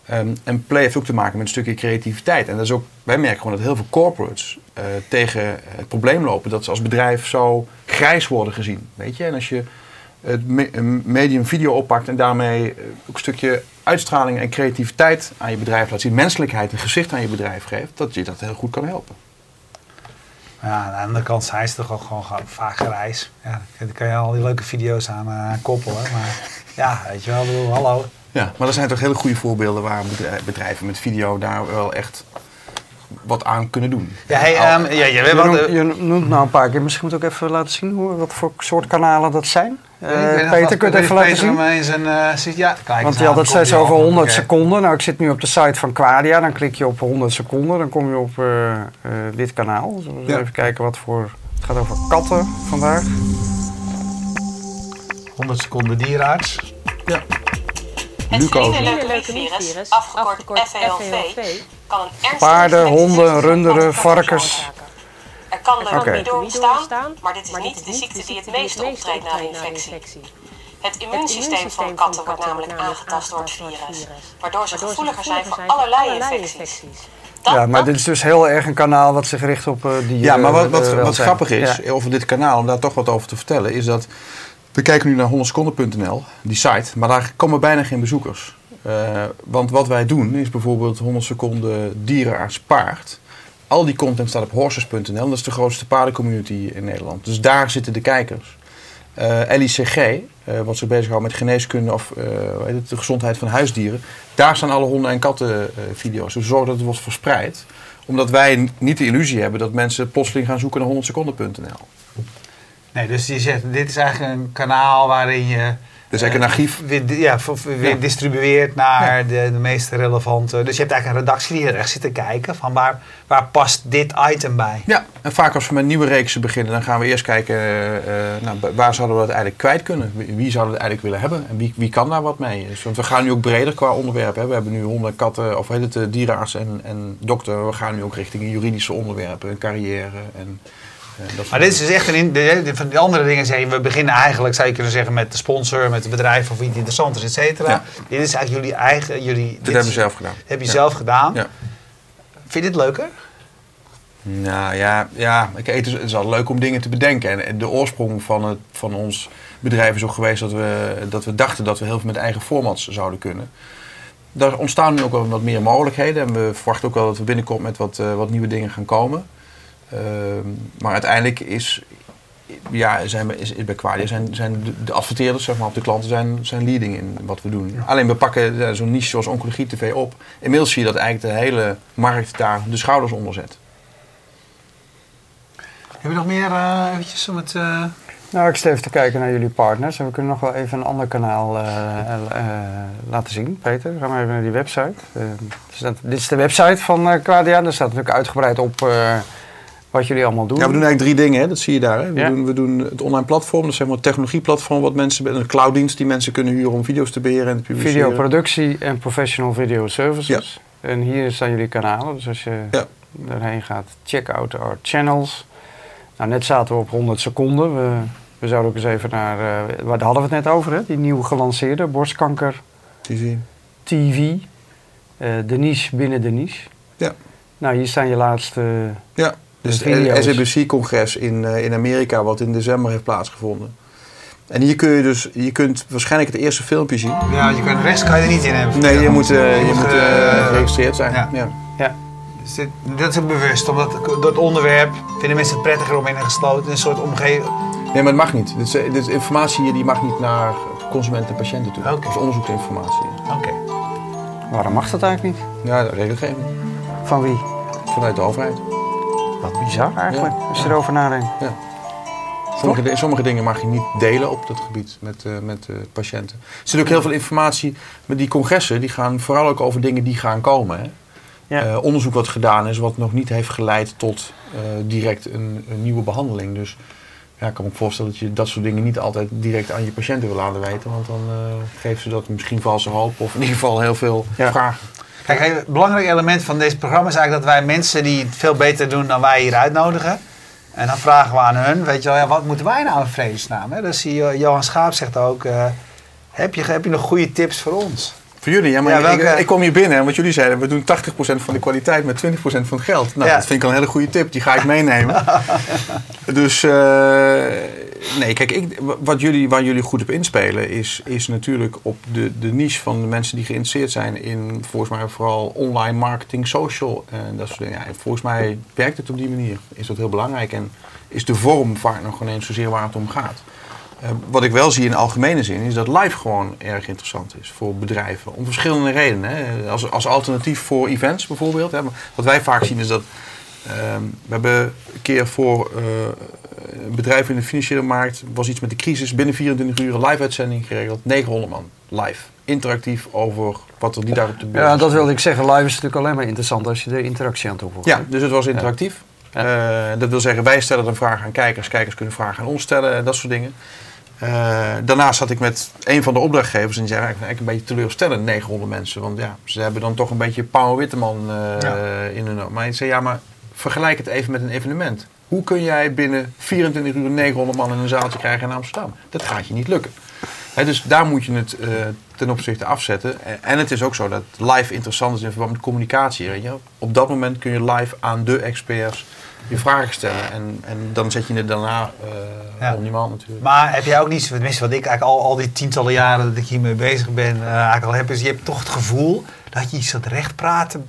[SPEAKER 3] Ehm, en play heeft ook te maken met een stukje creativiteit. En dat is ook, wij merken gewoon dat heel veel corporates uh, tegen het probleem lopen dat ze als bedrijf zo grijs worden gezien. Weet je? En als je het medium video oppakt en daarmee ook een stukje uitstraling en creativiteit aan je bedrijf laat zien, menselijkheid en gezicht aan je bedrijf geeft, dat je dat heel goed kan helpen.
[SPEAKER 2] Ja, aan de andere kant zijn ze toch ook gewoon vaak gereis. Ja, daar kan je al die leuke video's aan uh, koppelen. Maar ja, weet je wel, bedoel, hallo.
[SPEAKER 3] Ja, maar er zijn toch hele goede voorbeelden waar bedrijven met video daar wel echt wat aan kunnen doen.
[SPEAKER 1] Ja, hey, um, ja, je, noemt, je noemt nou een paar keer. Misschien moet ik ook even laten zien hoe, wat voor soort kanalen dat zijn. Uh, Peter, kun je het even laten zien?
[SPEAKER 2] Zijn, uh, ja,
[SPEAKER 1] kijk, Want je had het steeds over 100 seconden. Nou, ik zit nu op de site van Quadia. Dan klik je op 100 seconden. Dan kom je op uh, dit kanaal. We even kijken wat voor... Het gaat over katten vandaag.
[SPEAKER 2] 100 seconden dierenarts.
[SPEAKER 4] Ja. Het vriendenleukemievirus, afgekort FELV, kan een ernstige
[SPEAKER 1] Paarden, honden, runderen, varkens.
[SPEAKER 4] Er kan er okay. niet door ontstaan, maar dit is niet de ziekte die het meest optreedt na een infectie. Het immuunsysteem van katten wordt namelijk aangetast door het virus, waardoor ze gevoeliger zijn voor allerlei infecties.
[SPEAKER 1] ja, maar dit is dus heel erg een kanaal wat zich richt op uh, die.
[SPEAKER 3] Ja, maar wat, wat, uh, wat grappig is over dit kanaal, om daar toch wat over te vertellen, is dat we kijken nu naar 100seconden.nl, die site, maar daar komen bijna geen bezoekers. Uh, want wat wij doen is bijvoorbeeld 100 seconden dierenarts paard. Al die content staat op horses.nl. Dat is de grootste paardencommunity in Nederland. Dus daar zitten de kijkers. Uh, LICG, uh, wat zich bezighoudt met geneeskunde of uh, het, de gezondheid van huisdieren. Daar staan alle honden- en kattenvideo's. Dus we zorgen dat het wordt verspreid. Omdat wij niet de illusie hebben dat mensen plotseling gaan zoeken naar 100seconden.nl.
[SPEAKER 2] Nee, dus je zegt, dit is eigenlijk een kanaal waarin je
[SPEAKER 3] dus eigenlijk een archief.
[SPEAKER 2] Weer, ja, weer distribueert naar de, de meest relevante. Dus je hebt eigenlijk een redactie die er echt zit te kijken van waar, waar past dit item bij.
[SPEAKER 3] Ja, en vaak als we met nieuwe reeksen beginnen, dan gaan we eerst kijken uh, nou, waar zouden we dat eigenlijk kwijt kunnen. Wie zouden we het eigenlijk willen hebben en wie, wie kan daar wat mee. Dus, want we gaan nu ook breder qua onderwerp. Hè. We hebben nu honden, katten, of heet het, dierenarts en, en dokter. We gaan nu ook richting juridische onderwerpen, carrière en
[SPEAKER 2] maar dit is dus echt een. De, van die andere dingen zeggen we beginnen eigenlijk, zou je kunnen zeggen, met de sponsor, met het bedrijf of wie het interessant is, et cetera. Dit is eigenlijk jullie eigen. Jullie,
[SPEAKER 3] dit, hebben we zelf gedaan.
[SPEAKER 2] Heb je zelf gedaan. Ja. Vind je dit leuker?
[SPEAKER 3] Nou ja, ja het, is, het is al leuk om dingen te bedenken. En de oorsprong van, het, van ons bedrijf is ook geweest dat we, dat we dachten dat we heel veel met eigen formats zouden kunnen. Daar ontstaan nu ook wel wat meer mogelijkheden. En we verwachten ook wel dat we binnenkort met wat, uh, wat nieuwe dingen gaan komen. Ehm, maar uiteindelijk is, ja, zijn, is, is bij Qualia zijn, zijn de, de, adverteerders zeg maar, op de klanten zijn, zijn leading in wat we doen. Alleen we pakken zo'n niche zoals Oncologie TV op. Inmiddels zie je dat eigenlijk de hele markt daar de schouders onder zet.
[SPEAKER 2] Heb je nog meer uh, eventjes om het... Uh...
[SPEAKER 1] Nou, ik stel even te kijken naar jullie partners. En we kunnen nog wel even een ander kanaal uh, laten zien. Peter, gaan we even naar die website. Dus dat, dit is de website van Quadia. Daar staat natuurlijk uitgebreid op wat jullie allemaal doen.
[SPEAKER 3] Ja, we doen eigenlijk drie dingen, hè? dat zie je daar. Hè? We, doen, we doen het online platform, dat is zeg maar het technologieplatform wat mensen, een clouddienst die mensen kunnen huren om video's te beheren en te publiceren.
[SPEAKER 1] Videoproductie en professional video services. Ja. En hier staan jullie kanalen, dus als je ja. daarheen gaat, check out our channels. Nou, net zaten we op 100 seconden. We, we zouden ook eens even naar, uh, waar hadden we het net over, hè? die nieuw gelanceerde borstkanker
[SPEAKER 3] TV.
[SPEAKER 1] TV. Uh, de niche binnen de niche.
[SPEAKER 3] Ja.
[SPEAKER 1] Nou, hier staan je laatste.
[SPEAKER 3] Ja. Dus het SABC-congres in, uh, in Amerika, wat in december heeft plaatsgevonden. En hier kun je dus, je kunt waarschijnlijk het eerste filmpje zien.
[SPEAKER 2] Ja, je kan, rechts kan je er niet in hebben.
[SPEAKER 3] Nee, je moet, uh, je, je moet uh, geregistreerd zijn. Ja. ja.
[SPEAKER 2] ja. Dus dit, dat is ook bewust, omdat door het onderwerp vinden mensen het prettiger om in een gesloten een soort omgeving.
[SPEAKER 3] Nee, maar het mag niet. Dit, is, dit informatie hier die mag niet naar consumenten en patiënten toe. Okay. Dat is onderzoeksinformatie.
[SPEAKER 2] Oké.
[SPEAKER 1] Waarom mag dat eigenlijk niet?
[SPEAKER 3] Ja, de regelgeving.
[SPEAKER 1] Van wie?
[SPEAKER 3] Vanuit de overheid.
[SPEAKER 1] Wat bizar eigenlijk, als je erover nadenkt. Ja.
[SPEAKER 3] Sommige, sommige, dingen mag je niet delen op dat gebied met, uh, met uh, patiënten. Er zit ook heel veel informatie met die congressen. Die gaan vooral ook over dingen die gaan komen. Hè. Ja. Uh, onderzoek wat gedaan is, wat nog niet heeft geleid tot direct een, een, nieuwe behandeling. Dus ja, ik kan me voorstellen dat je dat soort dingen niet altijd direct aan je patiënten wil laten weten. Want dan geven ze dat misschien valse hoop of in ieder geval heel veel ja. vragen.
[SPEAKER 2] Kijk, een belangrijk element van deze programma is eigenlijk dat wij mensen die het veel beter doen dan wij hier uitnodigen. En dan vragen we aan hun, weet je wel, ja, wat moeten wij nou in vredesnaam? Hè? Dus Johan Schaap zegt ook, uh, heb, je, heb je nog goede tips voor ons?
[SPEAKER 3] Voor jullie, ja, maar ja, ik, ik, kom hier binnen en wat jullie zeiden, we doen 80% van de kwaliteit met 20% van het geld. Nou, dat vind ik al een hele goede tip, die ga ik meenemen. dus, uh, nee, kijk, ik, wat jullie, waar jullie goed op inspelen is, is natuurlijk op de, de niche van de mensen die geïnteresseerd zijn in, volgens mij vooral online marketing, social en dat soort dingen. Ja, volgens mij werkt het op die manier, is dat heel belangrijk en is de vorm vaak nog geen eens zozeer waar het om gaat. Eh, wat ik wel zie in algemene zin is dat live gewoon erg interessant is voor bedrijven. Om verschillende redenen. Hè. Als, als alternatief voor events bijvoorbeeld. Hè. Wat wij vaak zien is dat. Ehm, we hebben een keer voor uh, bedrijven in de financiële markt. was iets met de crisis. Binnen 24 uur een live uitzending geregeld. 900 man live. Interactief over wat er die daar op de beurs
[SPEAKER 1] Ja, dat wilde ik zeggen. Live is natuurlijk alleen maar interessant als je de interactie aan toevoegt.
[SPEAKER 3] Ja, dus het was interactief. Ja. dat wil zeggen, wij stellen een vraag aan kijkers. Kijkers kunnen vragen aan ons stellen. Dat soort dingen. Uh, daarnaast zat ik met een van de opdrachtgevers en die zei eigenlijk een beetje teleurstellend, 900 mensen. Want ja, ze hebben dan toch een beetje Paul Witteman uh, in hun Maar hij zei, ja, maar vergelijk het even met een evenement. Hoe kun jij binnen 24 uur 900 man in een zaaltje krijgen in Amsterdam? Dat gaat je niet lukken. dus daar moet je het uh, ten opzichte afzetten. En het is ook zo dat live interessant is in verband met communicatie. Weet je? Op dat moment kun je live aan de experts je vragen stellen. En, en dan zet je het daarna uh, ja. niemand natuurlijk.
[SPEAKER 2] Maar heb jij ook niet, tenminste wat ik eigenlijk al, al die tientallen jaren dat ik hiermee bezig ben, uh, eigenlijk al heb, is je hebt toch het gevoel dat je iets aan het recht praten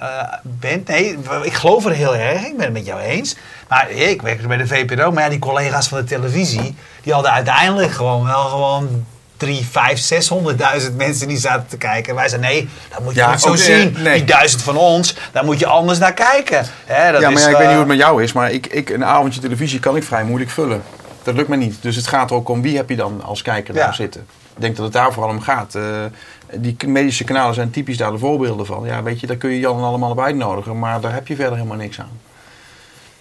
[SPEAKER 2] uh, bent. Nee, ik geloof er heel erg, ik ben het met jou eens. Maar ik werk bij de VPRO, maar ja, die collega's van de televisie, die hadden uiteindelijk gewoon wel gewoon drie, vijf, zeshonderdduizend mensen die zaten te kijken. En wij zeiden, nee, dat moet je niet zo zien. Die duizend van ons, daar moet je anders naar kijken.
[SPEAKER 3] Dat ja, maar ja, ik weet niet hoe het met jou is, maar ik, ik, een avondje televisie kan ik vrij moeilijk vullen. Dat lukt me niet. Dus het gaat er ook om wie heb je dan als kijker daar zitten. Ik denk dat het daar vooral om gaat. Uh, die medische kanalen zijn typisch daar de voorbeelden van. Ja, weet je, daar kun je Jan en allemaal op uitnodigen, maar daar heb je verder helemaal niks aan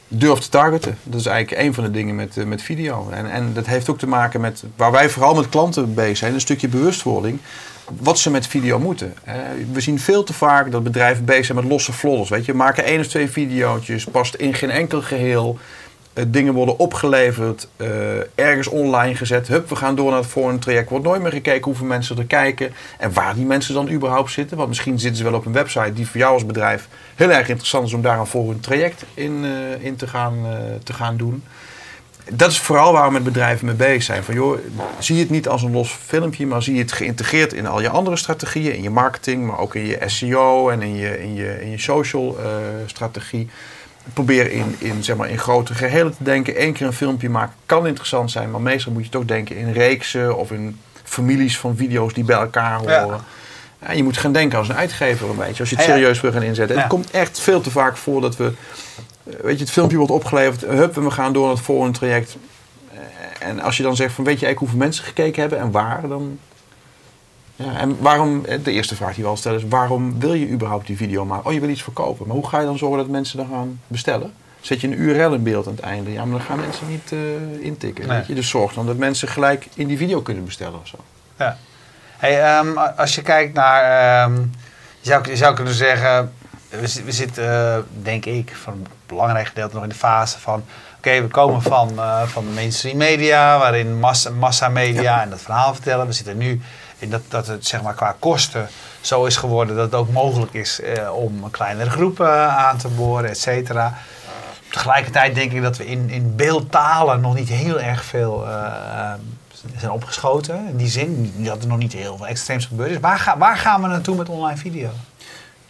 [SPEAKER 3] durf te targeten. Dat is eigenlijk een van de dingen met, uh, met video. En, en dat heeft ook te maken met waar wij vooral met klanten bezig zijn, een stukje bewustwording. Wat ze met video moeten. we zien veel te vaak dat bedrijven bezig zijn met losse vlodders. Weet je, maken één of twee video's, past in geen enkel geheel. Uh, dingen worden opgeleverd, uh, ergens online gezet. Hup, we gaan door naar het volgende traject. Wordt nooit meer gekeken hoeveel mensen er kijken en waar die mensen dan überhaupt zitten. Want misschien zitten ze wel op een website die voor jou als bedrijf heel erg interessant is om daar een volgend traject in, uh, in te, gaan, te gaan doen. Dat is vooral waar we met bedrijven mee bezig zijn. Van, joh, zie het niet als een los filmpje, maar zie het geïntegreerd in al je andere strategieën. In je marketing, maar ook in je SEO en in je, in je, in je social strategie probeer in, in, zeg maar, in grote gehelen te denken. Eén keer een filmpje maken kan interessant zijn, maar meestal moet je toch denken in reeksen of in families van video's die bij elkaar horen. Ja. je moet gaan denken als een uitgever een beetje, als je het serieus wil gaan inzetten. Het komt echt veel te vaak voor dat we, eh, weet je, het filmpje wordt opgeleverd, hup, we gaan door naar het volgende traject. Eh, en als je dan zegt van, weet je eigenlijk hoeveel mensen gekeken hebben en waar, dan ja, en waarom, eh, de eerste vraag die we al stellen is, waarom wil je überhaupt die video maken? Oh, je wil iets verkopen. Maar hoe ga je dan zorgen dat mensen dan gaan bestellen? Zet je een URL in beeld aan het einde? Ja, maar dan gaan mensen niet uh, intikken. Weet je? Dus zorg dan dat mensen gelijk in die video kunnen bestellen of zo.
[SPEAKER 2] Ja. Hey, um, als je kijkt naar, um, je, zou, je zou kunnen zeggen, we, we zitten, uh, denk ik, voor een belangrijk gedeelte nog in de fase van Oké, we komen van, uh, van de mainstream media, waarin massa, massa media ja. en dat verhaal vertellen. We zitten nu dat, dat het zeg maar, qua kosten zo is geworden dat het ook mogelijk is eh, om kleinere groepen aan te boren, et cetera. Tegelijkertijd denk ik dat we in, in beeldtalen nog niet heel erg veel uh, zijn opgeschoten. In die zin, dat er nog niet heel veel extreems gebeurd is. Waar, waar gaan we naartoe met online video?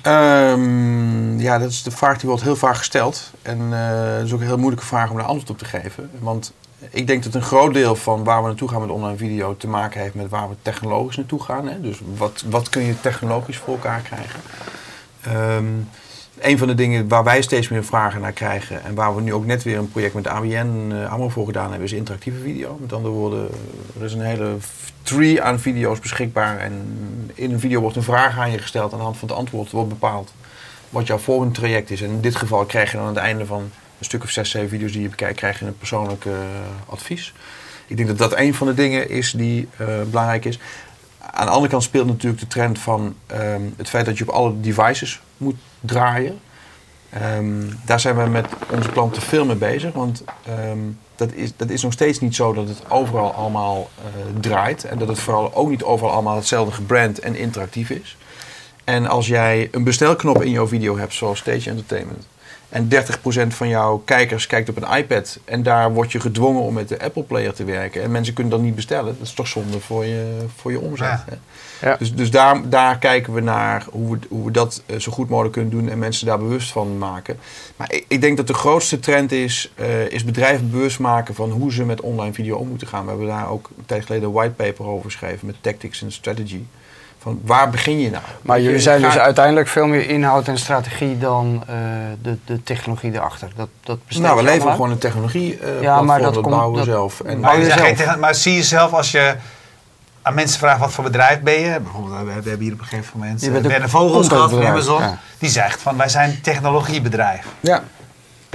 [SPEAKER 3] Um, ja, dat is de vraag die wordt heel vaak gesteld. En dat is ook een heel moeilijke vraag om daar antwoord op te geven. Want ik denk dat een groot deel van waar we naartoe gaan met online video te maken heeft met waar we technologisch naartoe gaan. Hè? Dus wat, wat kun je technologisch voor elkaar krijgen? Um, een van de dingen waar wij steeds meer vragen naar krijgen en waar we nu ook net weer een project met ABN uh, allemaal voor gedaan hebben, is interactieve video. Met andere woorden, er is een hele tree aan video's beschikbaar en in een video wordt een vraag aan je gesteld. Aan de hand van het antwoord wordt bepaald wat jouw volgende traject is. En in dit geval krijg je dan aan het einde van een stuk of zes, zeven video's die je bekijkt, krijg je een persoonlijk uh, advies. Ik denk dat dat een van de dingen is die uh, belangrijk is. Aan de andere kant speelt natuurlijk de trend van um, het feit dat je op alle devices moet draaien. Um, daar zijn we met onze klanten veel mee bezig. Want um, dat, is, dat is nog steeds niet zo dat het overal allemaal uh, draait. En dat het vooral ook niet overal allemaal hetzelfde gebrand en interactief is. En als jij een bestelknop in jouw video hebt, zoals Stage Entertainment en 30% van jouw kijkers kijkt op een iPad. En daar word je gedwongen om met de Apple Player te werken. En mensen kunnen dat niet bestellen. Dat is toch zonde voor je, voor je omzet. Ja. Ja. Dus, dus daar, daar kijken we naar hoe we, hoe we dat eh, zo goed mogelijk kunnen doen. En mensen daar bewust van maken. Maar ik, ik denk dat de grootste trend is, uh, is bedrijven bewust maken van hoe ze met online video om moeten gaan. We hebben daar ook een tijd geleden een whitepaper over geschreven met Tactics and Strategy. Van waar begin je nou?
[SPEAKER 1] Maar jullie zijn dus uiteindelijk veel meer inhoud en strategie dan uh, de, de technologie erachter. Dat, dat
[SPEAKER 3] nou, we leveren gewoon een technologie uh, ja, maar dat, dat bouwen we zelf.
[SPEAKER 2] En maar, je zelf. maar zie je zelf als je aan mensen vraagt wat voor bedrijf ben je? Bijvoorbeeld, we hebben hier op een gegeven moment een Vogels gehad van Amazon. Ja. Die zegt van wij zijn een technologiebedrijf. Ja.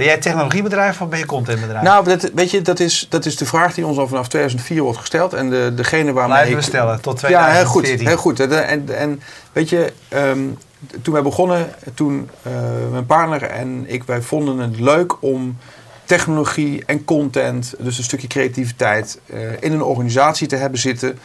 [SPEAKER 2] Ben jij technologiebedrijf of ben je contentbedrijf?
[SPEAKER 3] Nou, dat, weet je, dat is, dat is de vraag die ons al vanaf 2004 wordt gesteld. En de, degene waarmee
[SPEAKER 2] Blijven we stellen, tot 2014.
[SPEAKER 3] Ja, heel goed. Heel goed. En, en weet je, um, toen wij begonnen, toen uh, mijn partner en ik, wij vonden het leuk om technologie en content, dus een stukje creativiteit, uh, in een organisatie te hebben zitten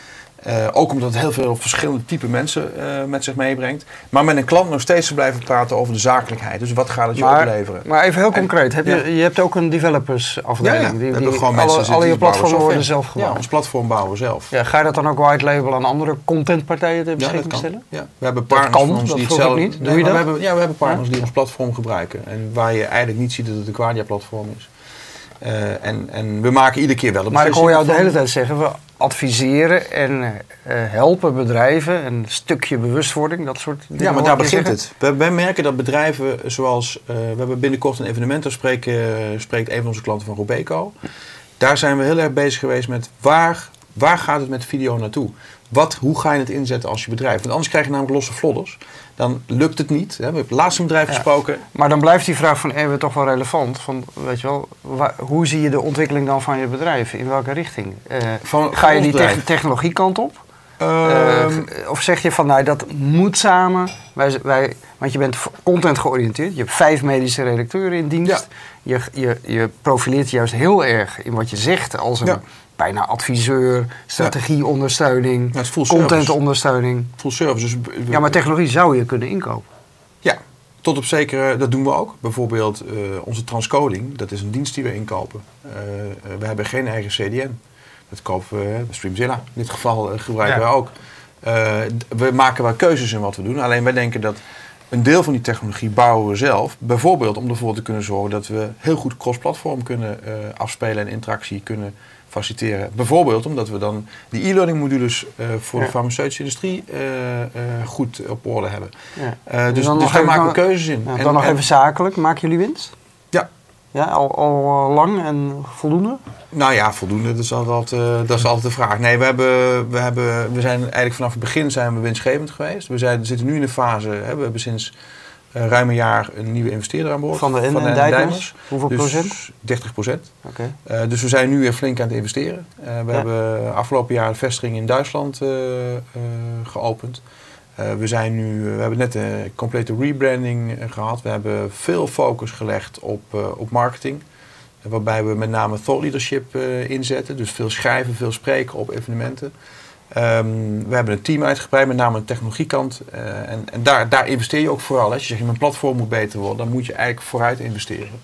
[SPEAKER 3] uh, ook omdat het heel veel verschillende type mensen uh, met zich meebrengt. Maar met een klant nog steeds te blijven praten over de zakelijkheid. Dus wat gaat het je maar, opleveren?
[SPEAKER 1] Maar even heel concreet. Heb je, je hebt ook een developers afdeling. Ja, ja. Die, die, gewoon alle, alle je platformen worden zelf gebouwd.
[SPEAKER 3] Ja, ons platform bouwen we zelf.
[SPEAKER 1] Ja, ga je dat dan ook white label aan andere contentpartijen ter beschikking stellen?
[SPEAKER 3] Ja, we hebben partners van ons die het zelf... Niet. Doe je dat? We hebben, ja, we hebben partners die ons platform gebruiken. En waar je eigenlijk niet ziet dat het een Quadia platform is. Uh, en, en we maken iedere keer wel een
[SPEAKER 1] Maar ik hoor jou de hele tijd zeggen, we adviseren en uh, helpen bedrijven, een stukje bewustwording, dat soort dingen.
[SPEAKER 3] Ja, maar daar begint het. Wij, merken dat bedrijven zoals, uh, we hebben binnenkort een evenement, daar spreekt, spreekt een van onze klanten van Robeco. Daar zijn we heel erg bezig geweest met waar, waar gaat het met video naartoe? Wat, hoe ga je het inzetten als je bedrijf? Want anders krijg je namelijk losse vlodders dan lukt het niet. We hebben het laatste bedrijf gesproken.
[SPEAKER 1] Maar dan blijft die vraag van Erwin toch wel relevant. Van, weet je wel, hoe zie je de ontwikkeling dan van je bedrijf? In welke richting? Uh, van, ga je die te technologiekant op? Uh, of zeg je van, nou, dat moet samen. Wij, wij, want je bent content georiënteerd. Je hebt vijf medische redacteuren in dienst. Je, je, je profileert juist heel erg in wat je zegt als een bijna adviseur, strategieondersteuning, ja, contentondersteuning.
[SPEAKER 3] Full service. Dus,
[SPEAKER 1] ja, maar technologie zou je kunnen inkopen.
[SPEAKER 3] Ja, tot op zekere, dat doen we ook. Bijvoorbeeld uh, onze transcoding, dat is een dienst die we inkopen. Uh, we hebben geen eigen CDN. Dat kopen we, Streamzilla in dit geval uh, gebruiken we ook. we maken wel keuzes in wat we doen. Alleen wij denken dat een deel van die technologie bouwen we zelf. Bijvoorbeeld om ervoor te kunnen zorgen dat we heel goed cross-platform kunnen afspelen en interactie kunnen faciliteren. Bijvoorbeeld omdat we dan die e-learning modules uh, voor de farmaceutische industrie uh, uh, goed op orde hebben. Ja. dus, dus, daar maken we keuzes in.
[SPEAKER 1] en, dan nog even zakelijk. Maken jullie winst?
[SPEAKER 3] Ja.
[SPEAKER 1] Ja, al, al lang en voldoende?
[SPEAKER 3] Nou ja, voldoende, dat is altijd, dat is altijd de vraag. Nee, we, hebben, we, hebben, we zijn eigenlijk vanaf het begin zijn we winstgevend geweest. We, zijn, zitten nu in de fase, hè, we hebben sinds ruim een jaar een nieuwe investeerder aan boord.
[SPEAKER 1] Van de, van de Hoeveel dus procent?
[SPEAKER 3] 30 procent. Okay. Uh, dus we zijn nu weer flink aan het investeren. Uh, we ja. hebben afgelopen jaar een vestiging in Duitsland geopend. we, zijn nu, we hebben net een complete rebranding gehad. We hebben veel focus gelegd op, op marketing. Waarbij we met name thought leadership inzetten. Dus veel schrijven, veel spreken op evenementen. Um, we hebben een team uitgebreid, met name een technologiekant. Uh, en en daar, daar investeer je ook vooral. Als je zegt, mijn platform moet beter worden, dan moet je eigenlijk vooruit investeren.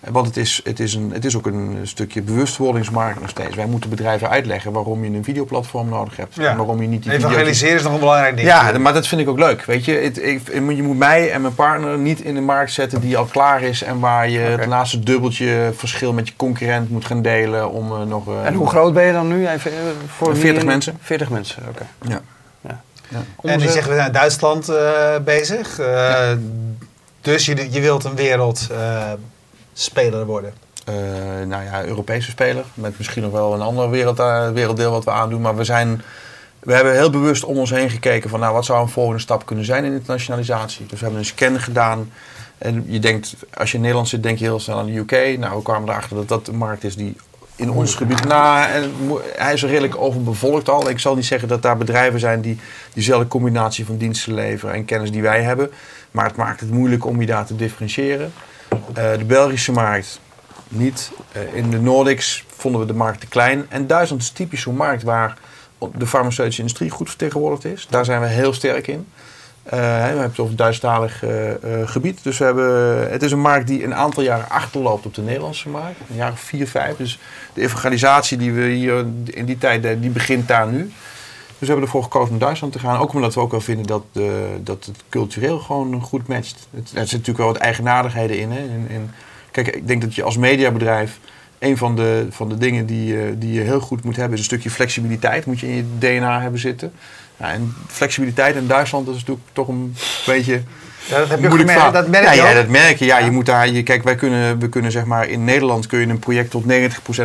[SPEAKER 3] Want het is, het, is een, het is ook een stukje bewustwordingsmarkt nog steeds. Wij moeten bedrijven uitleggen waarom je een videoplatform nodig hebt. En waarom je niet
[SPEAKER 2] die Evangeliseren is nog een belangrijk ding.
[SPEAKER 3] Ja, maar dat vind ik ook leuk. Weet je, het, ik, je moet mij en mijn partner niet in de markt zetten die al klaar is. En waar je het laatste dubbeltje verschil met je concurrent moet gaan delen. Om, uh, nog,
[SPEAKER 1] uh, en hoe groot ben je dan nu? Even, uh,
[SPEAKER 3] voor 40 mensen.
[SPEAKER 1] 40 mensen, oké.
[SPEAKER 3] Ja.
[SPEAKER 2] ja. ja. En die zeggen we zijn in Duitsland bezig. Ja. Dus je, je wilt een wereldspeler worden.
[SPEAKER 3] Uh, nou ja, Europese speler. Met misschien nog wel een ander wereld, uh, werelddeel wat we aandoen. Maar we, zijn, we hebben heel bewust om ons heen gekeken van nou, wat zou een volgende stap kunnen zijn in internationalisatie. Dus we hebben een scan gedaan. En je denkt, als je in Nederland zit, denk je heel snel aan de UK. Nou, we kwamen erachter dat dat een markt is die in ons gebied. Nou, hij is redelijk overbevolkt al. Ik zal niet zeggen dat daar bedrijven zijn die diezelfde combinatie van diensten leveren en kennis die wij hebben. Maar het maakt het moeilijk om je daar te differentiëren. Uh, de Belgische markt niet. Uh, in de Nordics vonden we de markt te klein. En Duitsland is typisch zo'n markt waar de farmaceutische industrie goed vertegenwoordigd is. Daar zijn we heel sterk in. Uh, we hebben het over Duitsstalig gebied. Dus we hebben, het is een markt die een aantal jaren achterloopt op de Nederlandse markt. Een jaar of vier, vijf. Dus de evangelisatie die we hier in die tijd, die begint daar nu. Dus we hebben ervoor gekozen om Duitsland te gaan. Ook omdat we ook wel vinden dat, dat het cultureel gewoon goed matcht. Het, er zitten natuurlijk wel wat eigenaardigheden in. Hè? Kijk, ik denk dat je als mediabedrijf... een van de, van de dingen die, die je heel goed moet hebben... is een stukje flexibiliteit. Moet je in je DNA hebben zitten. En flexibiliteit in Duitsland dat is natuurlijk toch een beetje
[SPEAKER 2] ja, dat heb je gemerkt, dat merk
[SPEAKER 3] je ja, ja, dat merk je. Ja, je moet daar, je, kijk, wij kunnen, we kunnen zeg maar in Nederland kun je een project tot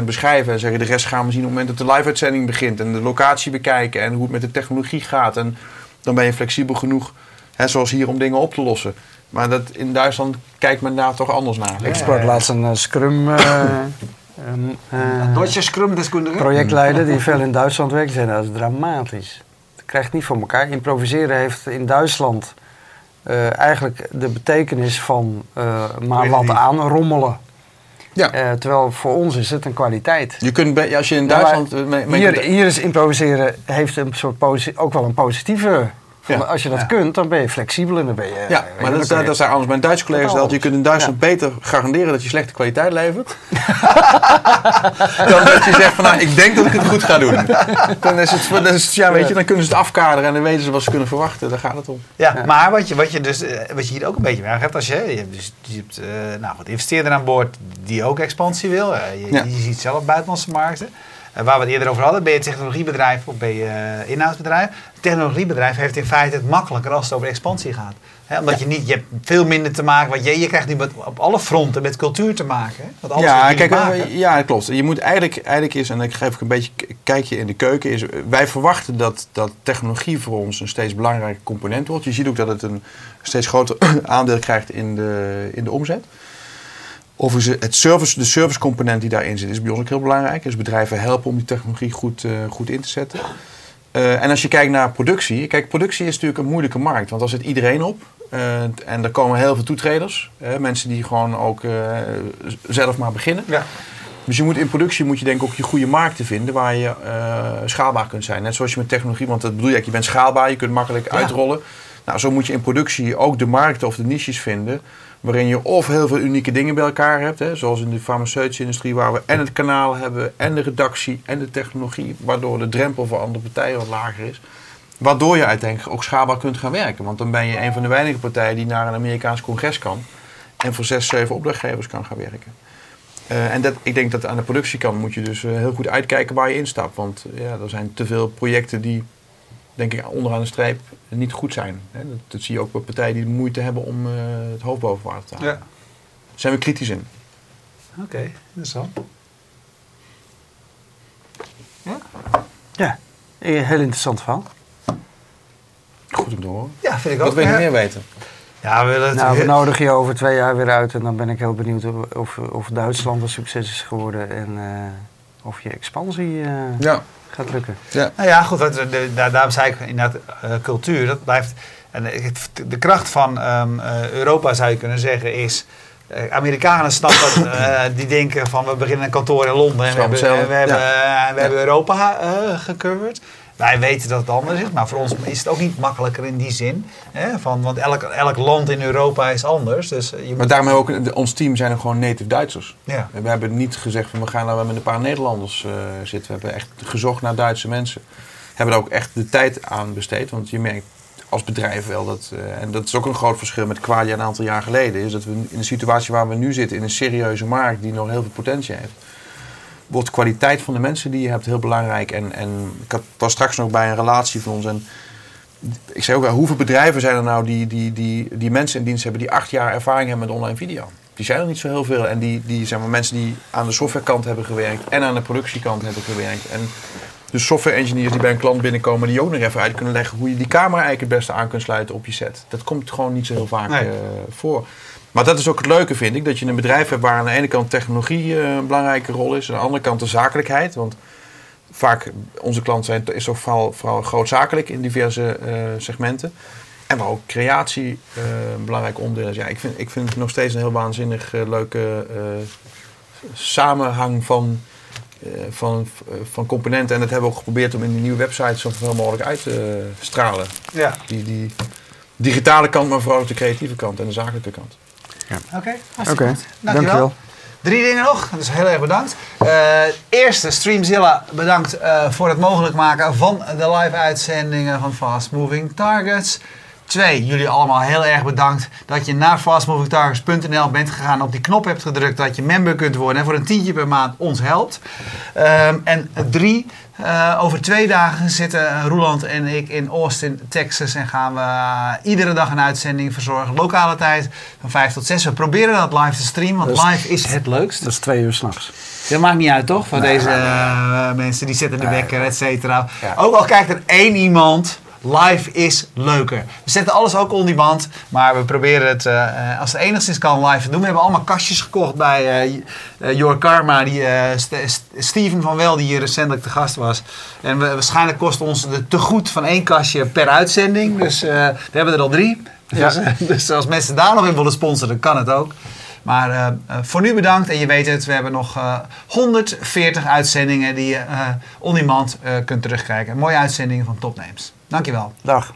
[SPEAKER 3] 90% beschrijven en zeggen de rest gaan we zien op het moment dat de live-uitzending begint en de locatie bekijken en hoe het met de technologie gaat. En dan ben je flexibel genoeg, hè, zoals hier, om dingen op te lossen. Maar dat, in Duitsland kijkt men daar toch anders naar.
[SPEAKER 1] Ik sprak laatst een uh, Scrum. Uh,
[SPEAKER 2] een uh, Deutsche Scrum-deskundige.
[SPEAKER 1] Projectleider die veel in Duitsland werkt. zei dat is dramatisch. Dat krijgt niet voor elkaar. Improviseren heeft in Duitsland uh, eigenlijk de betekenis van uh, maar wat aanrommelen. Ja. Uh, terwijl voor ons is het een kwaliteit.
[SPEAKER 3] Je kunt, als je in Duitsland.
[SPEAKER 1] hier, hier is improviseren heeft een soort ook wel een positieve ja. Als je dat kunt, dan ben je flexibel en dan ben je...
[SPEAKER 3] Ja, maar dat, is, dat is anders. Mijn Duitse collega's stelt, je kunt in Duitsland beter garanderen dat je slechte kwaliteit levert. dan dat je zegt van, nou, ik denk dat ik het goed ga doen. Dan, is het, dan, is het, ja, weet je, dan kunnen ze het afkaderen en dan weten ze wat ze kunnen verwachten. Daar gaat het om.
[SPEAKER 2] Ja, maar wat je, wat, je dus, eh, wat je hier ook een beetje merkt, hebt, als je, je hebt, dus, je hebt uh, nou, wat investeerder aan boord die ook expansie wil. Uh, je, je ziet zelf buitenlandse markten. Eh, waar we het eerder over hadden, ben je technologiebedrijf of ben je uh, inhoudsbedrijf? Een technologiebedrijf heeft in feite het makkelijker als het over expansie gaat. omdat je niet, je hebt veel minder te maken, want je, je krijgt nu op alle fronten met cultuur te maken. Hè?
[SPEAKER 3] ja, kijk, maken. ja, klopt. Je moet eigenlijk, eigenlijk is, en ik geef een beetje een kijkje in de keuken, is wij verwachten dat, dat technologie voor ons een steeds belangrijke component wordt. Je ziet ook dat het een steeds groter aandeel krijgt in de, in de omzet. Overigens, het service, de servicecomponent die daarin zit, is bij ons ook heel belangrijk. Dus bedrijven helpen om die technologie goed, uh, goed in te zetten. Uh, en als je kijkt naar productie, kijk, productie is natuurlijk een moeilijke markt, want daar zit iedereen op. Uh, en er komen heel veel toetreders, mensen die gewoon ook zelf maar beginnen. Ja. Dus je moet in productie moet je denk ik ook je goede markten vinden waar je schaalbaar kunt zijn. Net zoals je met technologie, want dat bedoel je, je bent schaalbaar, je kunt makkelijk uitrollen. Nou, zo moet je in productie ook de markten of de niches vinden Waarin je of heel veel unieke dingen bij elkaar hebt, hè, zoals in de farmaceutische industrie, waar we en het kanaal hebben, en de redactie, en de technologie, waardoor de drempel voor andere partijen wat lager is. Waardoor je uiteindelijk ook schaalbaar kunt gaan werken. Want dan ben je een van de weinige partijen die naar een Amerikaans congres kan en voor zes, zeven opdrachtgevers kan gaan werken. Uh, en dat, ik denk dat aan de productiekant moet je dus uh, heel goed uitkijken waar je instapt. Want ja, er zijn te veel projecten die denk ik, onderaan de streep niet goed zijn. Dat, dat, zie je ook bij partijen die moeite hebben om uh, het hoofd boven water te halen. Ja. Daar zijn we kritisch in.
[SPEAKER 2] Oké, okay, interessant.
[SPEAKER 1] Ja? Ja, heel interessant verhaal.
[SPEAKER 3] Goed om te horen.
[SPEAKER 2] Ja, vind ik ook.
[SPEAKER 3] Wat wil je meer weten?
[SPEAKER 1] Ja, we, willen nou, we nodigen je over twee jaar weer uit en dan ben ik heel benieuwd of, of Duitsland een succes is geworden en uh, of je expansie uh, ja gaat lukken.
[SPEAKER 2] Ja. Nou ja, goed, daar, daarom zei ik inderdaad uh, cultuur. Dat blijft. En de kracht van um, uh, Europa zou je kunnen zeggen is. Amerikanen snappen, die denken van we beginnen een kantoor in Londen en we hebben, we hebben, we hebben Europa gecoverd. Wij weten dat het anders is, maar voor ons is het ook niet makkelijker in die zin. Hè? Van, want elk, elk land in Europa is anders. Dus
[SPEAKER 3] je maar daarmee ook, ons team zijn er gewoon native Duitsers. Ja. We hebben niet gezegd van we gaan nou met een paar Nederlanders uh, zitten. We hebben echt gezocht naar Duitse mensen. Hebben er ook echt de tijd aan besteed. Want je merkt als bedrijf wel dat, uh, en dat is ook een groot verschil met Qualia een aantal jaar geleden, is dat we in de situatie waar we nu zitten, in een serieuze markt die nog heel veel potentie heeft, wordt kwaliteit van de mensen die je hebt heel belangrijk. En, en ik had, was straks nog bij een relatie van ons. En ik zei ook, hoeveel bedrijven zijn er nou die, die, die, die mensen in dienst hebben die acht jaar ervaring hebben met online video? Die zijn er niet zo heel veel. En die, die zijn maar mensen die aan de softwarekant hebben gewerkt en aan de productiekant hebben gewerkt. En de software engineers die bij een klant binnenkomen, die ook nog even uit kunnen leggen hoe je die camera eigenlijk het beste aan kunt sluiten op je set. Dat komt gewoon niet zo heel vaak nee. uh, voor. Maar dat is ook het leuke, vind ik. Dat je een bedrijf hebt waar aan de ene kant technologie uh, een belangrijke rol is. Aan de andere kant de zakelijkheid. Want vaak, onze klanten zijn, is ook vooral, vooral grootzakelijk in diverse uh, segmenten. En waar ook creatie uh, een belangrijk onderdeel is. Ja, ik vind, ik vind het nog steeds een heel waanzinnig leuke samenhang van, van, van componenten. En dat hebben we ook geprobeerd om in die nieuwe website zoveel mogelijk uit te stralen. Ja. Die, die digitale kant, maar vooral ook de creatieve kant en de zakelijke kant.
[SPEAKER 2] Ja. Oké, okay, goed. Dankjewel. Drie dingen nog, dus heel erg bedankt. Uh, eerste, Streamzilla bedankt uh, voor het mogelijk maken van de live uitzendingen van Fast Moving Targets. Twee, jullie allemaal heel erg bedankt dat je naar fastmovingtargets.nl bent gegaan, op die knop hebt gedrukt dat je member kunt worden en voor een tientje per maand ons helpt. Um, en drie, uh, over twee dagen zitten Roeland en ik in Austin, Texas en gaan we uh, iedere dag een uitzending verzorgen. Lokale tijd van 5 tot 6. We proberen dat live te streamen, want live is het leukst.
[SPEAKER 1] Dat is twee uur s'nachts.
[SPEAKER 2] Dat maakt niet uit, toch? Van nee, deze uh, mensen die zetten de wekker, et cetera. Ja. Ook al kijkt er één iemand Live is leuker. We zetten alles ook on band, maar we proberen het uh, als het enigszins kan live te doen. We hebben allemaal kastjes gekocht bij uh, Your Karma, die, St Steven van Wel, die hier recentelijk te gast was. En we, waarschijnlijk kost ons de tegoed van één kastje per uitzending. Dus we hebben er al drie. Ja. Dus, dus, als mensen daar nog in willen sponsoren, kan het ook. Maar uh, voor nu bedankt. En je weet het, we hebben nog uh, 140 uitzendingen die je uh, on demand kunt terugkijken. Mooie uitzendingen van Topnames. Dankjewel.
[SPEAKER 1] Dag.